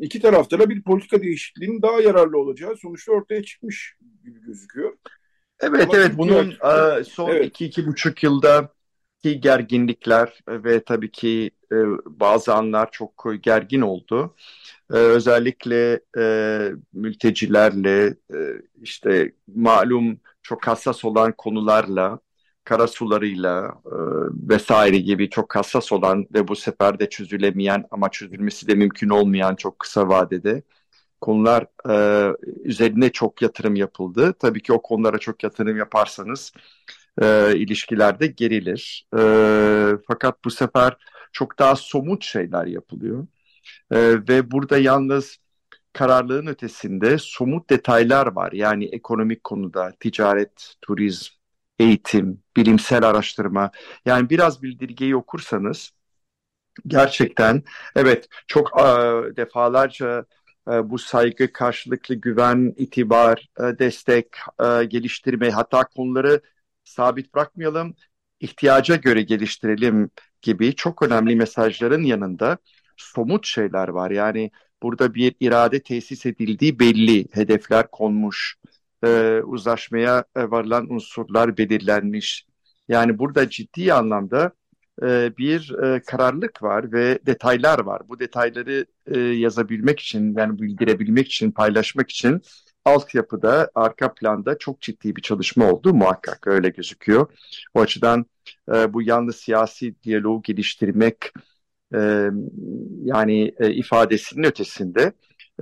iki tarafta da bir politika değişikliğinin daha yararlı olacağı sonuçta ortaya çıkmış gibi gözüküyor. Evet Ama evet bunun e, son evet. iki iki buçuk yılda ki gerginlikler ve tabii ki e, bazı anlar çok gergin oldu. E, özellikle e, mültecilerle e, işte malum çok hassas olan konularla karasularıyla e, vesaire gibi çok hassas olan ve bu sefer de çözülemeyen ama çözülmesi de mümkün olmayan çok kısa vadede konular e, üzerine çok yatırım yapıldı. Tabii ki o konulara çok yatırım yaparsanız e, ilişkilerde gerilir. E, fakat bu sefer çok daha somut şeyler yapılıyor. E, ve burada yalnız kararlılığın ötesinde somut detaylar var. Yani ekonomik konuda, ticaret, turizm, eğitim, bilimsel araştırma. Yani biraz bildirgeyi okursanız gerçekten evet çok e, defalarca e, bu saygı, karşılıklı güven, itibar, e, destek, e, geliştirme hatta konuları sabit bırakmayalım, ihtiyaca göre geliştirelim gibi çok önemli mesajların yanında somut şeyler var. Yani burada bir irade tesis edildiği belli, hedefler konmuş, e, uzlaşmaya varılan unsurlar belirlenmiş. Yani burada ciddi anlamda e, bir e, kararlılık var ve detaylar var. Bu detayları e, yazabilmek için, yani bildirebilmek için, paylaşmak için altyapıda, arka planda çok ciddi bir çalışma oldu muhakkak öyle gözüküyor. O açıdan e, bu yalnız siyasi diyaloğu geliştirmek e, yani e, ifadesinin ötesinde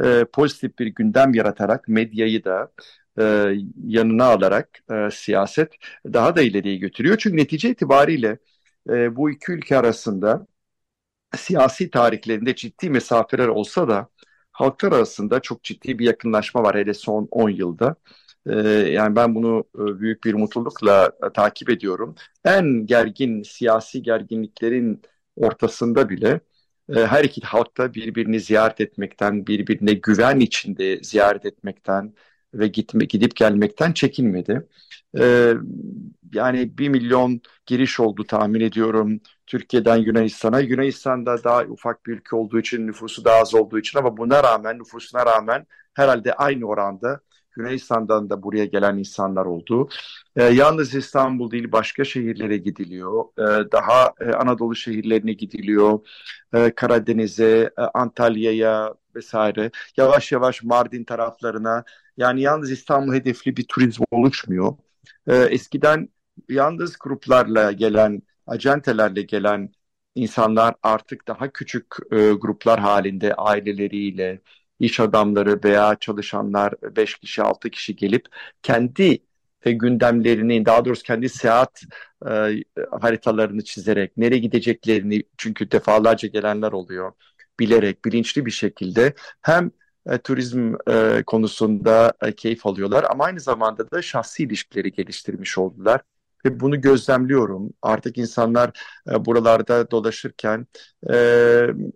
e, pozitif bir gündem yaratarak medyayı da yanına alarak siyaset daha da ileriye götürüyor. Çünkü netice itibariyle bu iki ülke arasında siyasi tarihlerinde ciddi mesafeler olsa da halklar arasında çok ciddi bir yakınlaşma var hele son 10 yılda. Ee, yani ben bunu e, büyük bir mutlulukla e, takip ediyorum. En gergin siyasi gerginliklerin ortasında bile e, her iki halkta birbirini ziyaret etmekten, birbirine güven içinde ziyaret etmekten ve gitme, gidip gelmekten çekinmedi. Ee, yani bir milyon giriş oldu tahmin ediyorum Türkiye'den Yunanistan'a. Yunanistan'da daha ufak bir ülke olduğu için, nüfusu daha az olduğu için ama buna rağmen, nüfusuna rağmen herhalde aynı oranda Yunanistan'dan da buraya gelen insanlar oldu. Ee, yalnız İstanbul değil başka şehirlere gidiliyor. Ee, daha e, Anadolu şehirlerine gidiliyor. Ee, Karadeniz'e, e, Antalya'ya vesaire. Yavaş yavaş Mardin taraflarına. Yani yalnız İstanbul hedefli bir turizm oluşmuyor. Ee, eskiden yalnız gruplarla gelen, acentelerle gelen insanlar artık daha küçük e, gruplar halinde aileleriyle, iş adamları veya çalışanlar 5 kişi 6 kişi gelip kendi e, gündemlerini daha doğrusu kendi seyahat e, haritalarını çizerek nereye gideceklerini çünkü defalarca gelenler oluyor bilerek bilinçli bir şekilde hem e, turizm e, konusunda e, keyif alıyorlar ama aynı zamanda da şahsi ilişkileri geliştirmiş oldular. Ve bunu gözlemliyorum. Artık insanlar e, buralarda dolaşırken e,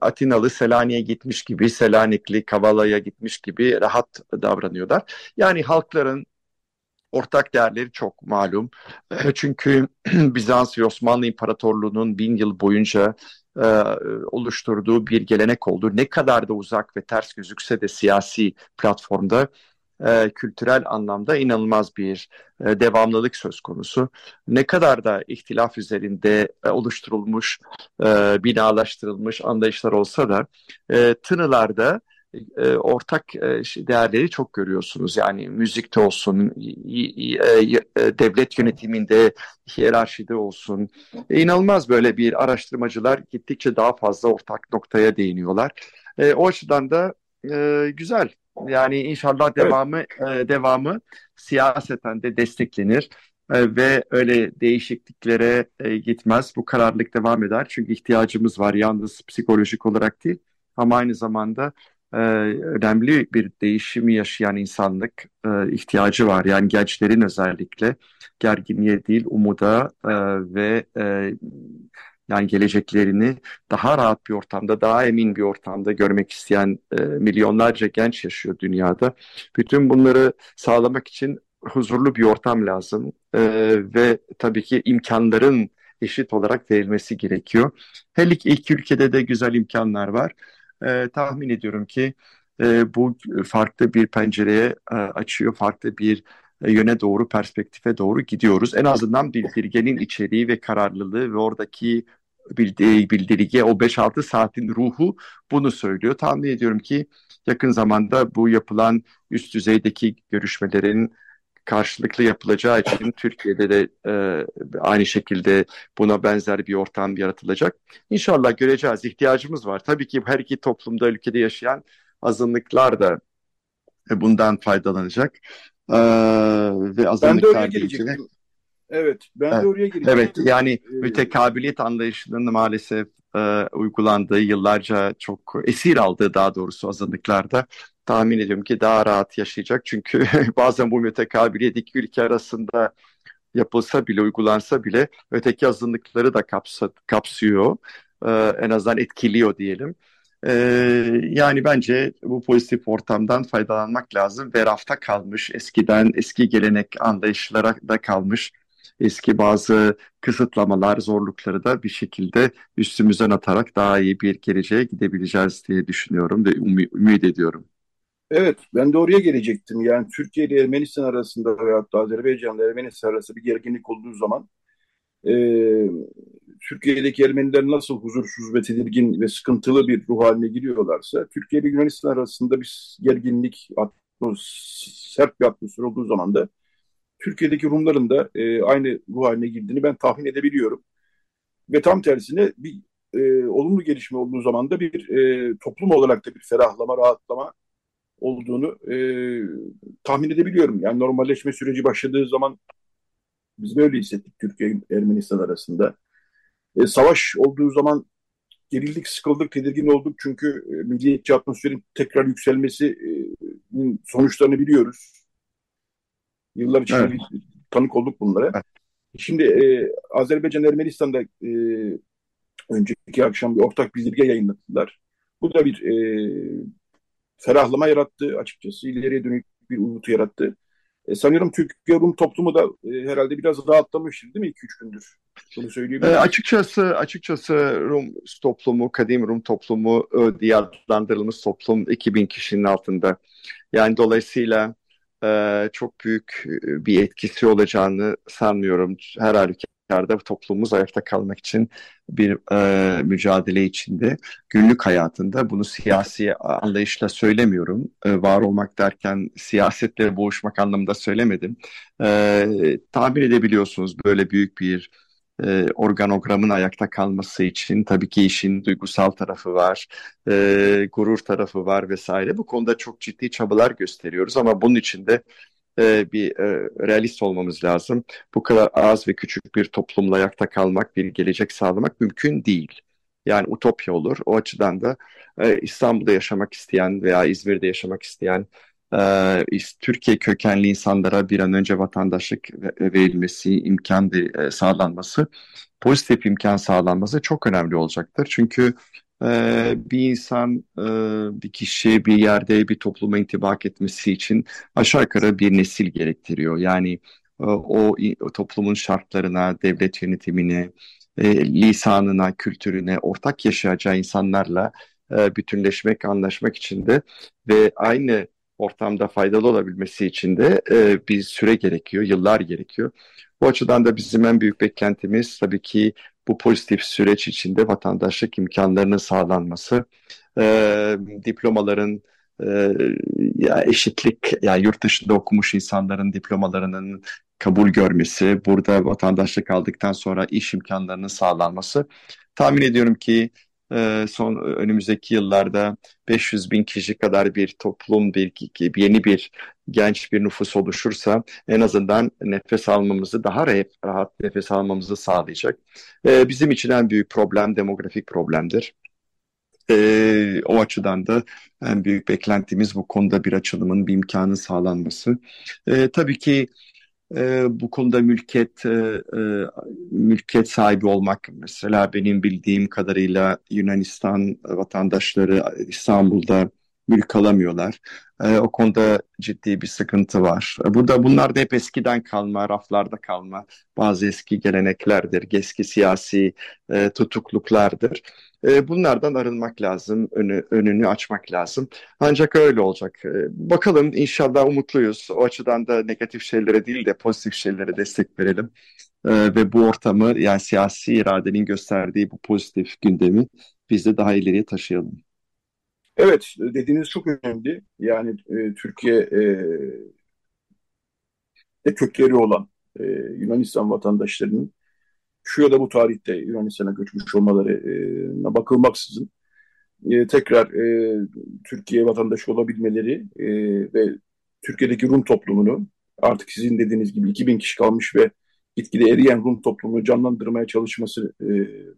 Atinalı Selanik'e gitmiş gibi, Selanikli Kavala'ya gitmiş gibi rahat davranıyorlar. Yani halkların ortak değerleri çok malum. E, çünkü Bizans ve Osmanlı İmparatorluğu'nun bin yıl boyunca e, oluşturduğu bir gelenek oldu. Ne kadar da uzak ve ters gözükse de siyasi platformda e, kültürel anlamda inanılmaz bir e, devamlılık söz konusu. Ne kadar da ihtilaf üzerinde e, oluşturulmuş, e, binalaştırılmış anlayışlar olsa da e, Tınılar'da e, ortak e, değerleri çok görüyorsunuz. Yani müzikte olsun, e, devlet yönetiminde, hiyerarşide olsun. E, inanılmaz böyle bir araştırmacılar gittikçe daha fazla ortak noktaya değiniyorlar. E, o açıdan da e, güzel. Yani inşallah devamı evet. e, devamı siyaseten de desteklenir e, ve öyle değişikliklere e, gitmez. Bu kararlılık devam eder. Çünkü ihtiyacımız var yalnız psikolojik olarak değil ama aynı zamanda e, önemli bir değişimi yaşayan insanlık e, ihtiyacı var. Yani gençlerin özellikle gerginliğe değil umuda e, ve e, yani geleceklerini daha rahat bir ortamda, daha emin bir ortamda görmek isteyen e, milyonlarca genç yaşıyor dünyada. Bütün bunları sağlamak için huzurlu bir ortam lazım e, ve tabii ki imkanların eşit olarak verilmesi gerekiyor. Her iki ülkede de güzel imkanlar var. E, tahmin ediyorum ki e, bu farklı bir pencereye e, açıyor, farklı bir e, yöne doğru, perspektife doğru gidiyoruz. En azından bildirgenin içeriği ve kararlılığı ve oradaki bildirge o 5-6 saatin ruhu bunu söylüyor. Tahmin ediyorum ki yakın zamanda bu yapılan üst düzeydeki görüşmelerin karşılıklı yapılacağı için Türkiye'de de e, aynı şekilde buna benzer bir ortam yaratılacak. İnşallah göreceğiz. İhtiyacımız var. Tabii ki her iki toplumda, ülkede yaşayan azınlıklar da bundan faydalanacak. Ee, ve azınlıklar deyince Evet, ben de oraya geleceğim. Evet, yani ee, mütekabiliyet anlayışının maalesef e, uygulandığı, yıllarca çok esir aldığı daha doğrusu azınlıklarda tahmin ediyorum ki daha rahat yaşayacak. Çünkü bazen bu mütekabiliyet iki ülke arasında yapılsa bile, uygulansa bile öteki azınlıkları da kapsa, kapsıyor. E, en azından etkiliyor diyelim. E, yani bence bu pozitif ortamdan faydalanmak lazım ve rafta kalmış, eskiden eski gelenek anlayışlara da kalmış eski bazı kısıtlamalar, zorlukları da bir şekilde üstümüzden atarak daha iyi bir geleceğe gidebileceğiz diye düşünüyorum ve ümit, ümit ediyorum. Evet, ben de oraya gelecektim. Yani Türkiye ile Ermenistan arasında veyahut da Azerbaycan ile Ermenistan arasında bir gerginlik olduğu zaman e, Türkiye'deki Ermeniler nasıl huzursuz ve tedirgin ve sıkıntılı bir ruh haline giriyorlarsa Türkiye ile Yunanistan arasında bir gerginlik, sert bir atmosfer olduğu zaman da Türkiye'deki Rumların da e, aynı ruh haline girdiğini ben tahmin edebiliyorum. Ve tam tersine bir e, olumlu gelişme olduğu zaman da bir e, toplum olarak da bir ferahlama, rahatlama olduğunu e, tahmin edebiliyorum. Yani normalleşme süreci başladığı zaman biz böyle hissettik Türkiye-Ermenistan arasında. E, savaş olduğu zaman gerildik, sıkıldık, tedirgin olduk çünkü e, milliyetçi atmosferin tekrar yükselmesinin sonuçlarını biliyoruz. Yıllar içinde evet. tanık olduk bunlara. Evet. Şimdi e, Azerbaycan Ermenistan'da e, önceki akşam bir ortak bildirge yayınladılar. Bu da bir e, ferahlama yarattı açıkçası. İleriye dönük bir umutu yarattı. E, sanıyorum Türkiye Rum toplumu da e, herhalde biraz rahatlamıştır değil mi 2-3 gündür? Bunu söyleyebilirim. E, açıkçası açıkçası Rum toplumu, kadim Rum toplumu diye adlandırılmış toplum 2000 kişinin altında. Yani dolayısıyla e, çok büyük bir etkisi olacağını sanmıyorum. Her halükarda toplumumuz ayakta kalmak için bir e, mücadele içinde. Günlük hayatında bunu siyasi anlayışla söylemiyorum. E, var olmak derken siyasetle boğuşmak anlamında söylemedim. E, tahmin edebiliyorsunuz böyle büyük bir e, organogramın ayakta kalması için tabii ki işin duygusal tarafı var, e, gurur tarafı var vesaire. Bu konuda çok ciddi çabalar gösteriyoruz ama bunun için de e, bir e, realist olmamız lazım. Bu kadar az ve küçük bir toplumla ayakta kalmak, bir gelecek sağlamak mümkün değil. Yani utopya olur. O açıdan da e, İstanbul'da yaşamak isteyen veya İzmir'de yaşamak isteyen e, Türkiye kökenli insanlara bir an önce vatandaşlık verilmesi, imkan e, sağlanması, pozitif imkan sağlanması çok önemli olacaktır. Çünkü e, bir insan, e, bir kişi bir yerde bir topluma intibak etmesi için aşağı yukarı bir nesil gerektiriyor. Yani e, o, o toplumun şartlarına, devlet yönetimine, e, lisanına, kültürüne ortak yaşayacağı insanlarla e, bütünleşmek, anlaşmak için de ve aynı ortamda faydalı olabilmesi için de e, bir süre gerekiyor, yıllar gerekiyor. Bu açıdan da bizim en büyük beklentimiz tabii ki bu pozitif süreç içinde vatandaşlık imkanlarının sağlanması, e, diplomaların e, ya eşitlik, yani yurt dışında okumuş insanların diplomalarının kabul görmesi, burada vatandaşlık aldıktan sonra iş imkanlarının sağlanması. Tahmin ediyorum ki son önümüzdeki yıllarda 500 bin kişi kadar bir toplum, bir, yeni bir genç bir nüfus oluşursa en azından nefes almamızı daha rahat, nefes almamızı sağlayacak. Ee, bizim için en büyük problem demografik problemdir. Ee, o açıdan da en büyük beklentimiz bu konuda bir açılımın, bir imkanın sağlanması. Ee, tabii ki e, bu konuda mülkiyet e, mülkiyet sahibi olmak mesela benim bildiğim kadarıyla Yunanistan vatandaşları İstanbul'da mülk alamıyorlar. E, o konuda ciddi bir sıkıntı var. Burada bunlar da hep eskiden kalma, raflarda kalma bazı eski geleneklerdir, eski siyasi e, tutukluklardır. E, bunlardan arınmak lazım, önü, önünü açmak lazım. Ancak öyle olacak. E, bakalım inşallah umutluyuz. O açıdan da negatif şeylere değil de pozitif şeylere destek verelim. Ve bu ortamı yani siyasi iradenin gösterdiği bu pozitif gündemi biz de daha ileriye taşıyalım. Evet, dediğiniz çok önemli. Yani e, Türkiye e, kökleri olan e, Yunanistan vatandaşlarının şu ya da bu tarihte Yunanistan'a göçmüş olmalarına bakılmaksızın e, tekrar e, Türkiye vatandaşı olabilmeleri e, ve Türkiye'deki Rum toplumunu artık sizin dediğiniz gibi 2000 kişi kalmış ve gitgide eriyen Rum toplumunu canlandırmaya çalışması e,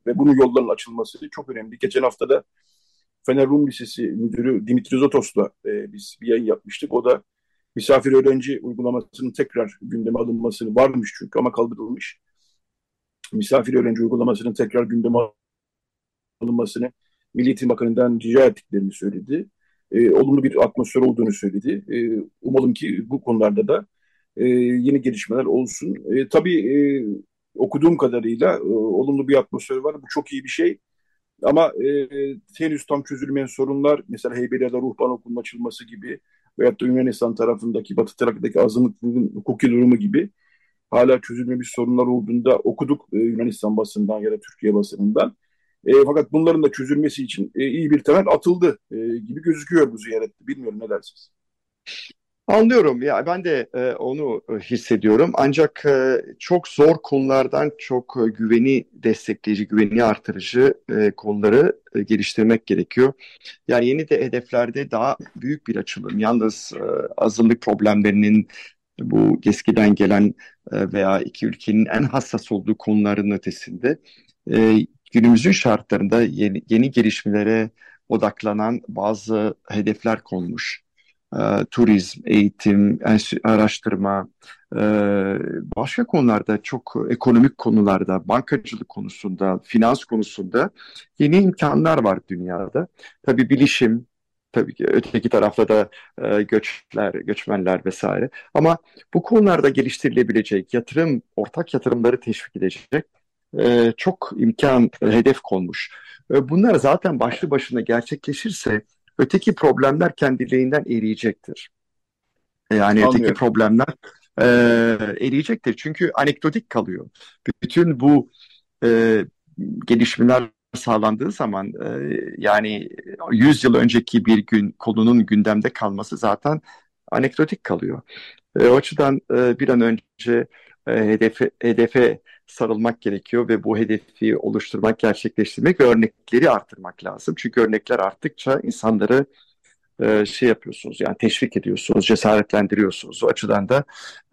ve bunun yolların açılması çok önemli. Geçen hafta da Fener Rum Lisesi Müdürü Dimitri Zotos'la e, biz bir yayın yapmıştık. O da misafir öğrenci uygulamasının tekrar gündeme alınmasını varmış çünkü ama kaldırılmış. Misafir öğrenci uygulamasının tekrar gündeme alınmasını Milli Eğitim Bakanı'ndan rica ettiklerini söyledi. E, olumlu bir atmosfer olduğunu söyledi. E, umalım ki bu konularda da e, yeni gelişmeler olsun. E, tabii e, okuduğum kadarıyla e, olumlu bir atmosfer var. Bu çok iyi bir şey. Ama e, henüz tam çözülmeyen sorunlar, mesela Heybeliada ruhban okulunun açılması gibi veyahut da Yunanistan tarafındaki, Batı tarafındaki azınlıkların hukuki durumu gibi hala çözülmemiş sorunlar olduğunda okuduk e, Yunanistan basından ya da Türkiye basınından. E, fakat bunların da çözülmesi için e, iyi bir temel atıldı e, gibi gözüküyor bu ziyarette. Bilmiyorum ne dersiniz? Anlıyorum ya ben de e, onu e, hissediyorum ancak e, çok zor konulardan çok e, güveni destekleyici, güveni artırıcı e, konuları e, geliştirmek gerekiyor. Yani yeni de hedeflerde daha büyük bir açılım. Yalnız e, azınlık problemlerinin bu eskiden gelen e, veya iki ülkenin en hassas olduğu konuların ötesinde e, günümüzün şartlarında yeni, yeni gelişmelere odaklanan bazı hedefler konmuş. E, turizm, eğitim, araştırma, e, başka konularda çok ekonomik konularda, bankacılık konusunda, finans konusunda yeni imkanlar var dünyada. Tabii bilişim, tabii ki öteki tarafta da e, göçler, göçmenler vesaire. Ama bu konularda geliştirilebilecek yatırım, ortak yatırımları teşvik edecek çok imkan, hedef konmuş. Bunlar zaten başlı başına gerçekleşirse öteki problemler kendiliğinden eriyecektir. Yani Anlıyorum. öteki problemler e, eriyecektir. Çünkü anekdotik kalıyor. Bütün bu e, gelişmeler sağlandığı zaman e, yani 100 yıl önceki bir gün konunun gündemde kalması zaten anekdotik kalıyor. E, o açıdan e, bir an önce e, hedefe, hedefe sarılmak gerekiyor ve bu hedefi oluşturmak, gerçekleştirmek ve örnekleri arttırmak lazım. Çünkü örnekler arttıkça insanları e, şey yapıyorsunuz yani teşvik ediyorsunuz, cesaretlendiriyorsunuz. O açıdan da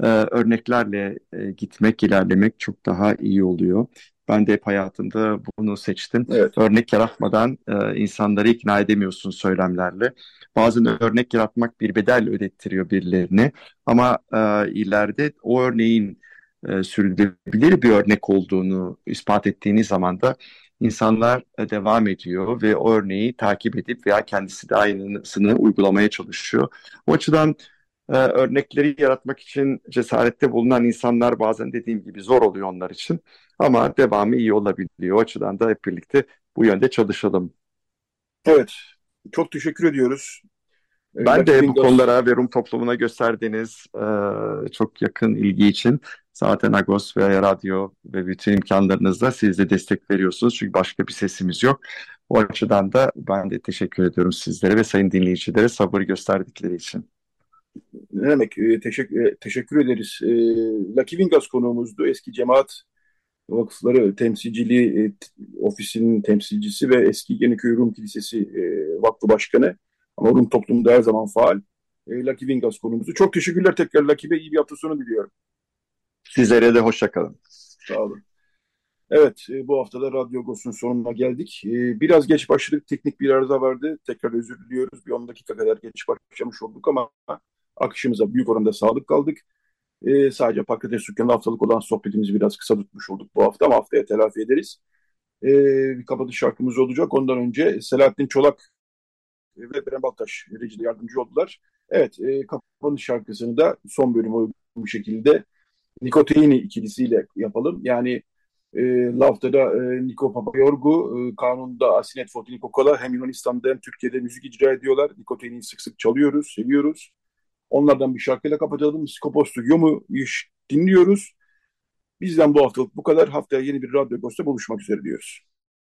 e, örneklerle e, gitmek, ilerlemek çok daha iyi oluyor. Ben de hep hayatımda bunu seçtim. Evet. Örnek yaratmadan e, insanları ikna edemiyorsun söylemlerle. Bazen örnek yaratmak bir bedel ödettiriyor birilerine. Ama e, ileride o örneğin e, sürdürülebilir bir örnek olduğunu ispat ettiğiniz zaman da insanlar e, devam ediyor ve o örneği takip edip veya kendisi de aynısını uygulamaya çalışıyor. O açıdan e, örnekleri yaratmak için cesarette bulunan insanlar bazen dediğim gibi zor oluyor onlar için ama devamı iyi olabiliyor. O açıdan da hep birlikte bu yönde çalışalım. Evet, çok teşekkür ediyoruz. Ben de bu konulara ve Rum toplumuna gösterdiğiniz e, çok yakın ilgi için zaten Agos ve radyo ve bütün imkanlarınızla siz de destek veriyorsunuz. Çünkü başka bir sesimiz yok. O açıdan da ben de teşekkür ediyorum sizlere ve sayın dinleyicilere sabır gösterdikleri için. Ne demek? E, teşekkür, e, teşekkür ederiz. E, Lucky Vingas konuğumuzdu. Eski cemaat vakıfları temsilciliği e, ofisinin temsilcisi ve eski Yeniköy Rum Kilisesi e, Vakfı Başkanı. Ama Rum toplumunda her zaman faal. E, Lucky Vingas konumuzu. Çok teşekkürler tekrar Lucky Bey. İyi bir hafta sonu diliyorum. Sizlere de hoşçakalın. Sağ olun. Evet, e, bu hafta da Radyo Gos'un sonuna geldik. E, biraz geç başladık, teknik bir arıza vardı. Tekrar özür diliyoruz. Bir 10 dakika kadar geç başlamış olduk ama akışımıza büyük oranda sağlık kaldık. E, sadece patates dükkanı haftalık olan sohbetimizi biraz kısa tutmuş olduk bu hafta ama haftaya telafi ederiz. bir kapatış şarkımız olacak. Ondan önce Selahattin Çolak ve Beren Baltaş rejide yardımcı oldular. Evet, e, kapanış şarkısını da son bölüm uygun şekilde Nikotini ikilisiyle yapalım. Yani e, lafta da e, Niko Papayorgu, e, kanunda Asinet Fotiniko Kola hem Yunanistan'da hem Türkiye'de müzik icra ediyorlar. Nikotini'yi sık sık çalıyoruz, seviyoruz. Onlardan bir şarkıyla kapatalım. Skopostu Yomu iş dinliyoruz. Bizden bu haftalık bu kadar. Haftaya yeni bir Radyo Ghost'ta buluşmak üzere diyoruz.